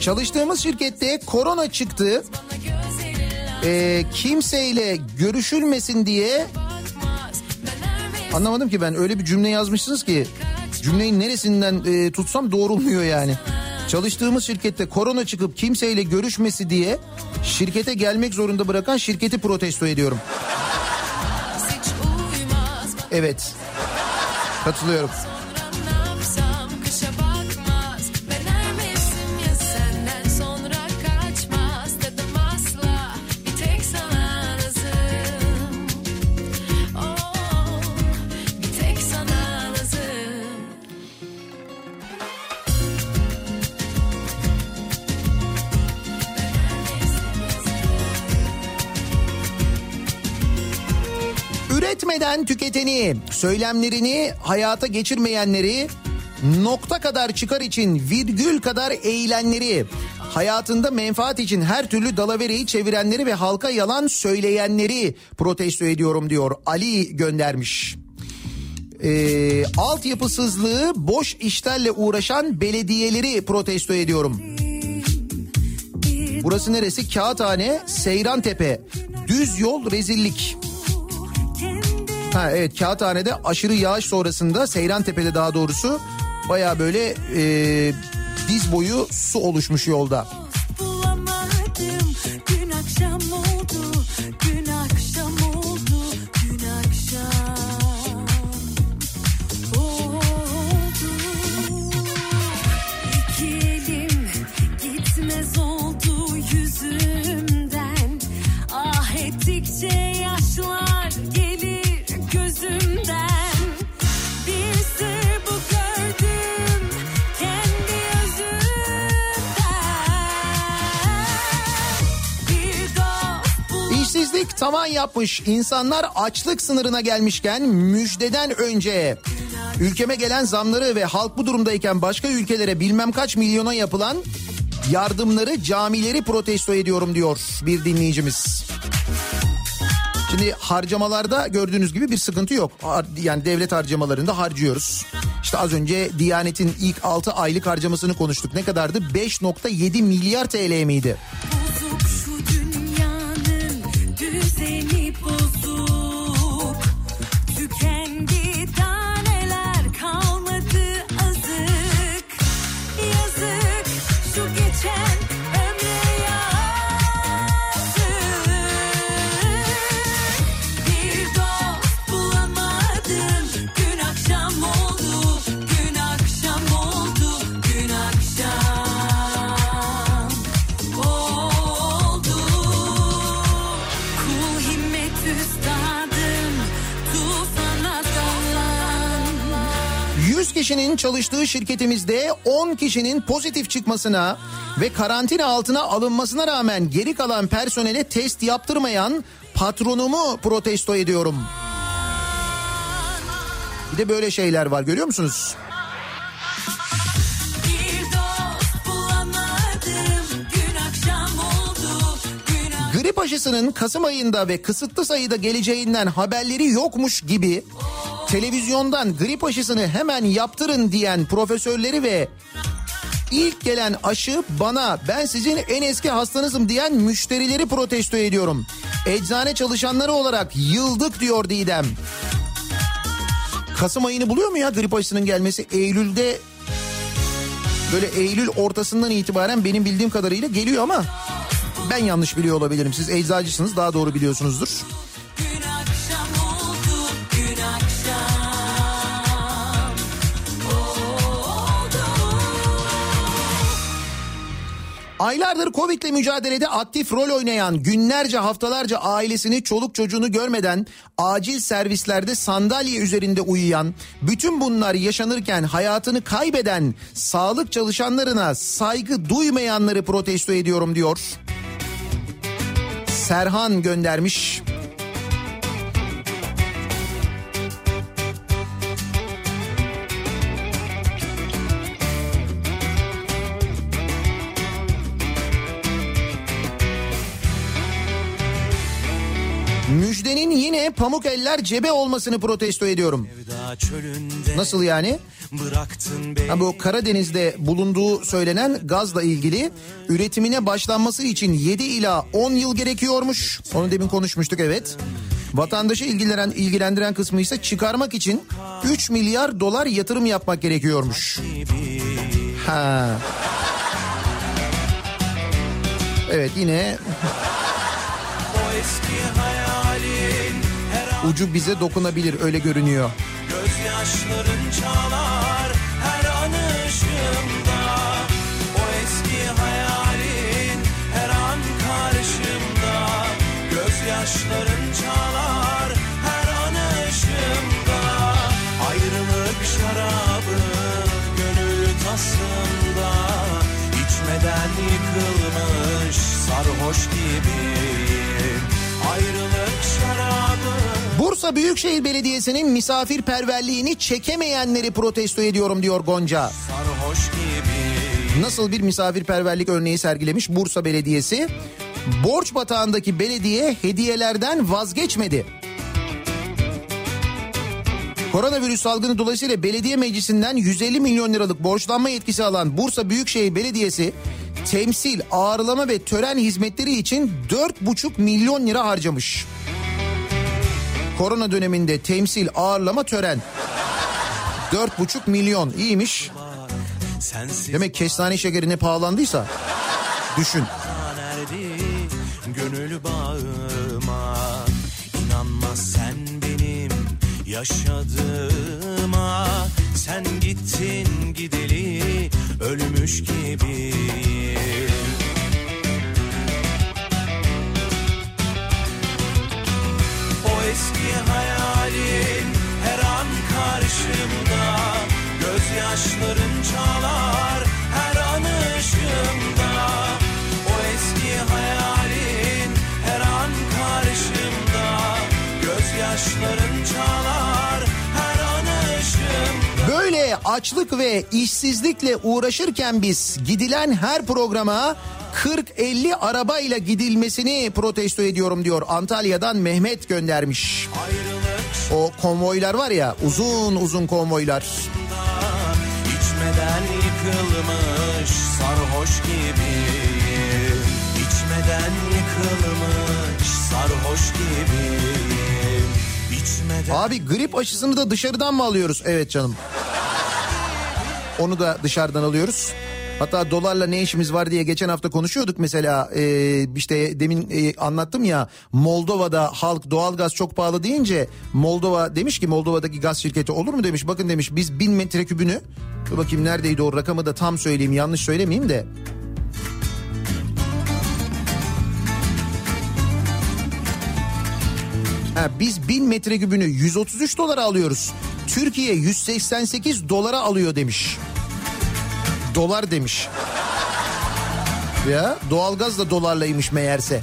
Çalıştığımız şirkette korona çıktı. Ee, kimseyle görüşülmesin diye anlamadım ki ben öyle bir cümle yazmışsınız ki cümleyin neresinden e, tutsam doğrulmuyor yani. Çalıştığımız şirkette korona çıkıp kimseyle görüşmesi diye şirkete gelmek zorunda bırakan şirketi protesto ediyorum. Evet. Katılıyorum. Üretmeden tüketeni, söylemlerini hayata geçirmeyenleri, nokta kadar çıkar için virgül kadar eğilenleri, hayatında menfaat için her türlü dalavereyi çevirenleri ve halka yalan söyleyenleri protesto ediyorum diyor. Ali göndermiş. Ee, altyapısızlığı boş işlerle uğraşan belediyeleri protesto ediyorum. Burası neresi? Kağıthane, Seyrantepe. Düz yol rezillik. Ha evet Kağıthane'de aşırı yağış sonrasında Seyrantepe'de daha doğrusu baya böyle e, diz boyu su oluşmuş yolda. Tavan yapmış. İnsanlar açlık sınırına gelmişken müjdeden önce ülkeme gelen zamları ve halk bu durumdayken başka ülkelere bilmem kaç milyona yapılan yardımları camileri protesto ediyorum diyor bir dinleyicimiz. Şimdi harcamalarda gördüğünüz gibi bir sıkıntı yok. Yani devlet harcamalarında harcıyoruz. İşte az önce Diyanet'in ilk 6 aylık harcamasını konuştuk. Ne kadardı? 5.7 milyar TL miydi? 100 kişinin çalıştığı şirketimizde 10 kişinin pozitif çıkmasına ve karantina altına alınmasına rağmen geri kalan personele test yaptırmayan patronumu protesto ediyorum. Bir de böyle şeyler var görüyor musunuz? Akşam Grip aşısının Kasım ayında ve kısıtlı sayıda geleceğinden haberleri yokmuş gibi televizyondan grip aşısını hemen yaptırın diyen profesörleri ve ilk gelen aşı bana ben sizin en eski hastanızım diyen müşterileri protesto ediyorum. Eczane çalışanları olarak yıldık diyor Didem. Kasım ayını buluyor mu ya grip aşısının gelmesi? Eylül'de böyle Eylül ortasından itibaren benim bildiğim kadarıyla geliyor ama ben yanlış biliyor olabilirim. Siz eczacısınız daha doğru biliyorsunuzdur. Aylardır Covid'le mücadelede aktif rol oynayan günlerce haftalarca ailesini çoluk çocuğunu görmeden acil servislerde sandalye üzerinde uyuyan bütün bunlar yaşanırken hayatını kaybeden sağlık çalışanlarına saygı duymayanları protesto ediyorum diyor. Serhan göndermiş. Müjdenin yine pamuk eller cebe olmasını protesto ediyorum. Nasıl yani? Ha bu Karadeniz'de bulunduğu söylenen gazla ilgili üretimine başlanması için 7 ila 10 yıl gerekiyormuş. Onu demin konuşmuştuk evet. Vatandaşı ilgilendiren, ilgilendiren kısmı ise çıkarmak için 3 milyar dolar yatırım yapmak gerekiyormuş. Ha. Evet yine ucu bize dokunabilir öyle görünüyor. gözyaşların çalar her an ışığımda. O eski hayalin her an karşımda. Gözyaşların çalar her an ışığımda. Ayrılık şarabı gönül tasında. İçmeden yıkılmış sarhoş gibiyim. Bursa Büyükşehir Belediyesi'nin misafirperverliğini çekemeyenleri protesto ediyorum diyor Gonca. Nasıl bir misafirperverlik örneği sergilemiş Bursa Belediyesi? Borç batağındaki belediye hediyelerden vazgeçmedi. Koronavirüs salgını dolayısıyla belediye meclisinden 150 milyon liralık borçlanma yetkisi alan Bursa Büyükşehir Belediyesi temsil, ağırlama ve tören hizmetleri için 4,5 milyon lira harcamış. Korona döneminde temsil, ağırlama, tören. 4,5 milyon iyiymiş. Demek kestane şekeri ne pahalandıysa düşün. gönül bağıma İnanma sen benim yaşadığıma Sen gittin gideli ölmüş gibiyim Gözyaşların çalar her an ışığımda O eski hayalin her an karşımda Gözyaşların çalar her an ışığımda Böyle açlık ve işsizlikle uğraşırken biz gidilen her programa 40-50 arabayla gidilmesini protesto ediyorum diyor. Antalya'dan Mehmet göndermiş. O konvoylar var ya uzun uzun konvoylar. İçmeden yıkılmış sarhoş gibiyim İçmeden yıkılmış sarhoş gibiyim İçmeden Abi grip aşısını da dışarıdan mı alıyoruz? Evet canım. Onu da dışarıdan alıyoruz. Hatta dolarla ne işimiz var diye geçen hafta konuşuyorduk mesela Ee, işte demin e, anlattım ya Moldova'da halk doğalgaz çok pahalı deyince Moldova demiş ki Moldova'daki gaz şirketi olur mu demiş bakın demiş biz bin metrekübünü dur bakayım neredeydi o rakamı da tam söyleyeyim yanlış söylemeyeyim de Ha, biz 1000 metrekübünü 133 dolara alıyoruz. Türkiye 188 dolara alıyor demiş. Dolar demiş. Ya doğalgaz da dolarlaymış meğerse.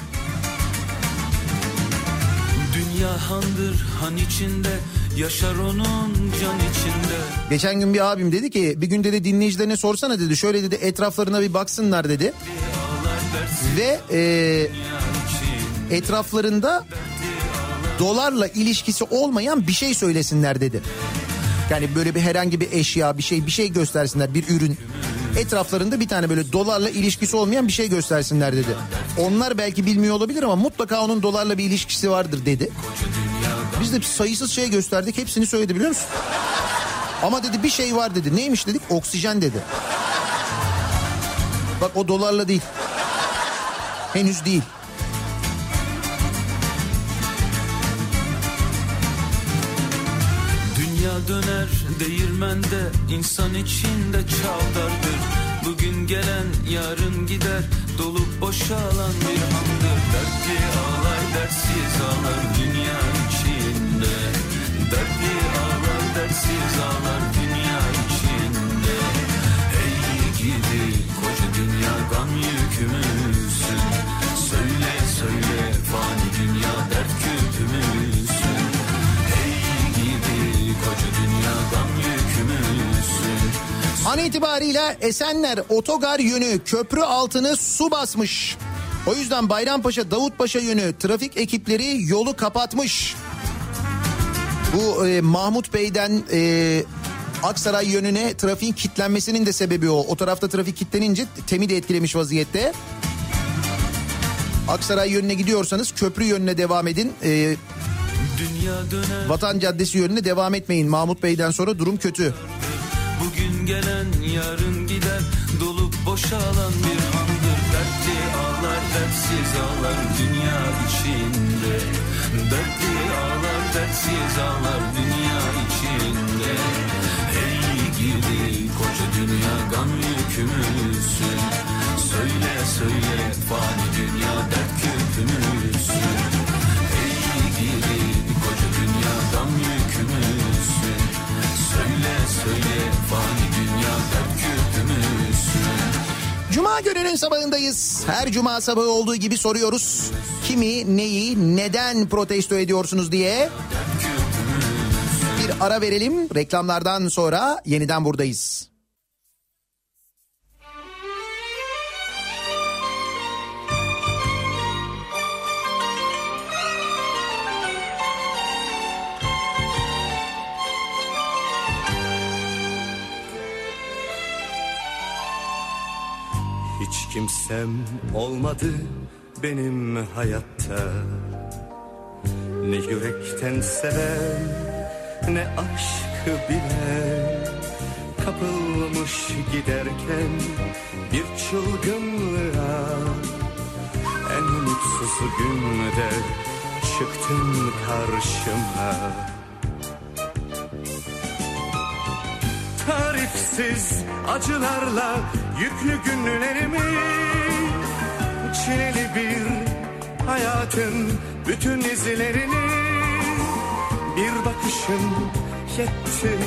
Dünya handır han içinde Yaşar onun can içinde Geçen gün bir abim dedi ki bir gün dedi dinleyicilerine sorsana dedi. Şöyle dedi etraflarına bir baksınlar dedi. Ve e, etraflarında dolarla ilişkisi olmayan bir şey söylesinler dedi. Yani böyle bir herhangi bir eşya bir şey bir şey göstersinler bir ürün. Etraflarında bir tane böyle dolarla ilişkisi olmayan bir şey göstersinler dedi. Onlar belki bilmiyor olabilir ama mutlaka onun dolarla bir ilişkisi vardır dedi. Biz de sayısız şey gösterdik hepsini söyledi biliyor musun? Ama dedi bir şey var dedi. Neymiş dedik? Oksijen dedi. Bak o dolarla değil. Henüz değil. Değirmende insan içinde çavdardır. Bugün gelen yarın gider dolup boşalan bir handır Dertli ağlar dertsiz ağlar dünya içinde. Dertli ağlar dertsiz ağlar dünya içinde. Ey gidi koca dünya gam yükümüzsün An itibariyle Esenler Otogar yönü köprü altını su basmış. O yüzden Bayrampaşa Davutpaşa yönü trafik ekipleri yolu kapatmış. Bu e, Mahmut Bey'den e, Aksaray yönüne trafiğin kilitlenmesinin de sebebi o. O tarafta trafik kilitlenince temi de etkilemiş vaziyette. Aksaray yönüne gidiyorsanız köprü yönüne devam edin. E, döner Vatan Caddesi yönüne devam etmeyin. Mahmut Bey'den sonra durum kötü. Bugün gelen yarın gider Dolup boşalan bir handır Dertli ağlar dertsiz ağlar dünya içinde. Dertli ağlar dertsiz ağlar dünya içinde. Ey girdi koca dünya gam yükümüzsün. Söyle söyle fani dünya dert küpümüzsün Ey girdi koca dünya gam yükümüzsün. Söyle söyle fani Cuma gününün sabahındayız. Her cuma sabahı olduğu gibi soruyoruz. Kimi, neyi, neden protesto ediyorsunuz diye. Bir ara verelim. Reklamlardan sonra yeniden buradayız. Hiç kimsem olmadı benim hayatta. Ne yürekten seven ne aşkı bilen Kapılmış giderken bir çılgınlığa En mutsuz günde çıktın karşıma. Tarifsiz acılarla yüklü günlerimi Çileli bir hayatın bütün izlerini Bir bakışın yetti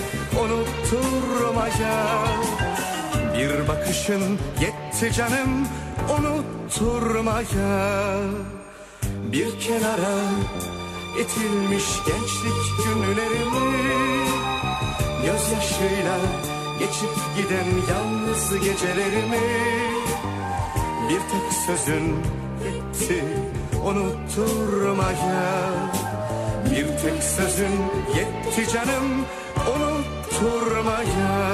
unutturmaya Bir bakışın yetti canım unutturmaya Bir kenara itilmiş gençlik günlerimi Gözyaşıyla geçip giden yalnız gecelerimi Bir tek sözün yetti unutturmaya Bir tek sözün yetti canım unutturmaya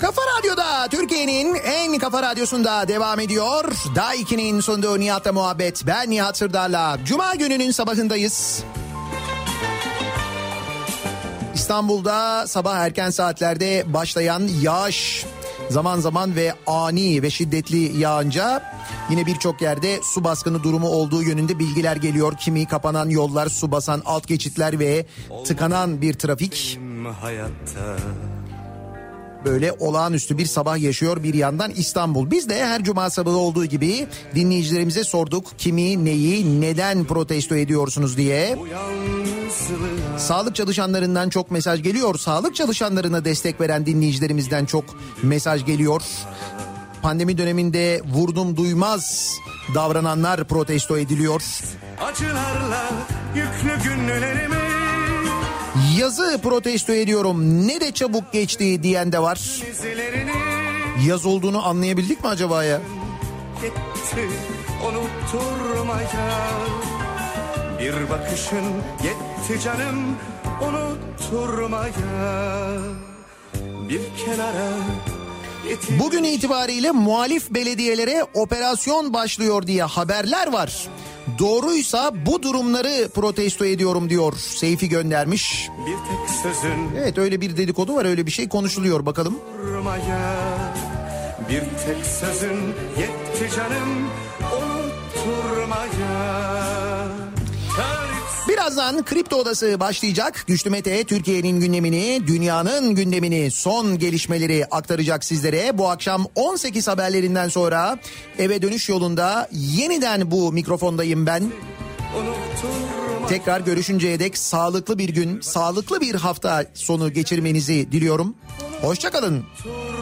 Kafa Radyo'da Türkiye'nin en kafa radyosunda devam ediyor. Daiki'nin sunduğu Nihat'la muhabbet. Ben Nihat Sırdar'la. Cuma gününün sabahındayız. İstanbul'da sabah erken saatlerde başlayan yağış zaman zaman ve ani ve şiddetli yağınca yine birçok yerde su baskını durumu olduğu yönünde bilgiler geliyor. Kimi kapanan yollar, su basan alt geçitler ve tıkanan bir trafik hayatta böyle olağanüstü bir sabah yaşıyor bir yandan İstanbul. Biz de her cuma sabahı olduğu gibi dinleyicilerimize sorduk kimi, neyi, neden protesto ediyorsunuz diye. Sağlık çalışanlarından çok mesaj geliyor. Sağlık çalışanlarına destek veren dinleyicilerimizden çok mesaj geliyor. Pandemi döneminde vurdum duymaz davrananlar protesto ediliyor. acılarla yüklü günlerimi Yazı protesto ediyorum ne de çabuk geçti diyen de var. Yaz olduğunu anlayabildik mi acaba ya? Bir bakışın yetti canım unutturmaya Bir kenara Bugün itibariyle muhalif belediyelere operasyon başlıyor diye haberler var. Doğruysa bu durumları protesto ediyorum diyor Seyfi göndermiş. bir tek sözün Evet öyle bir dedikodu var öyle bir şey konuşuluyor bakalım. durmaya Bir tek sözün yetti canım unutturmaya Birazdan Kripto Odası başlayacak. Güçlü Mete Türkiye'nin gündemini, dünyanın gündemini, son gelişmeleri aktaracak sizlere. Bu akşam 18 haberlerinden sonra eve dönüş yolunda yeniden bu mikrofondayım ben. Tekrar görüşünceye dek sağlıklı bir gün, sağlıklı bir hafta sonu geçirmenizi diliyorum. Hoşçakalın. unutturmaya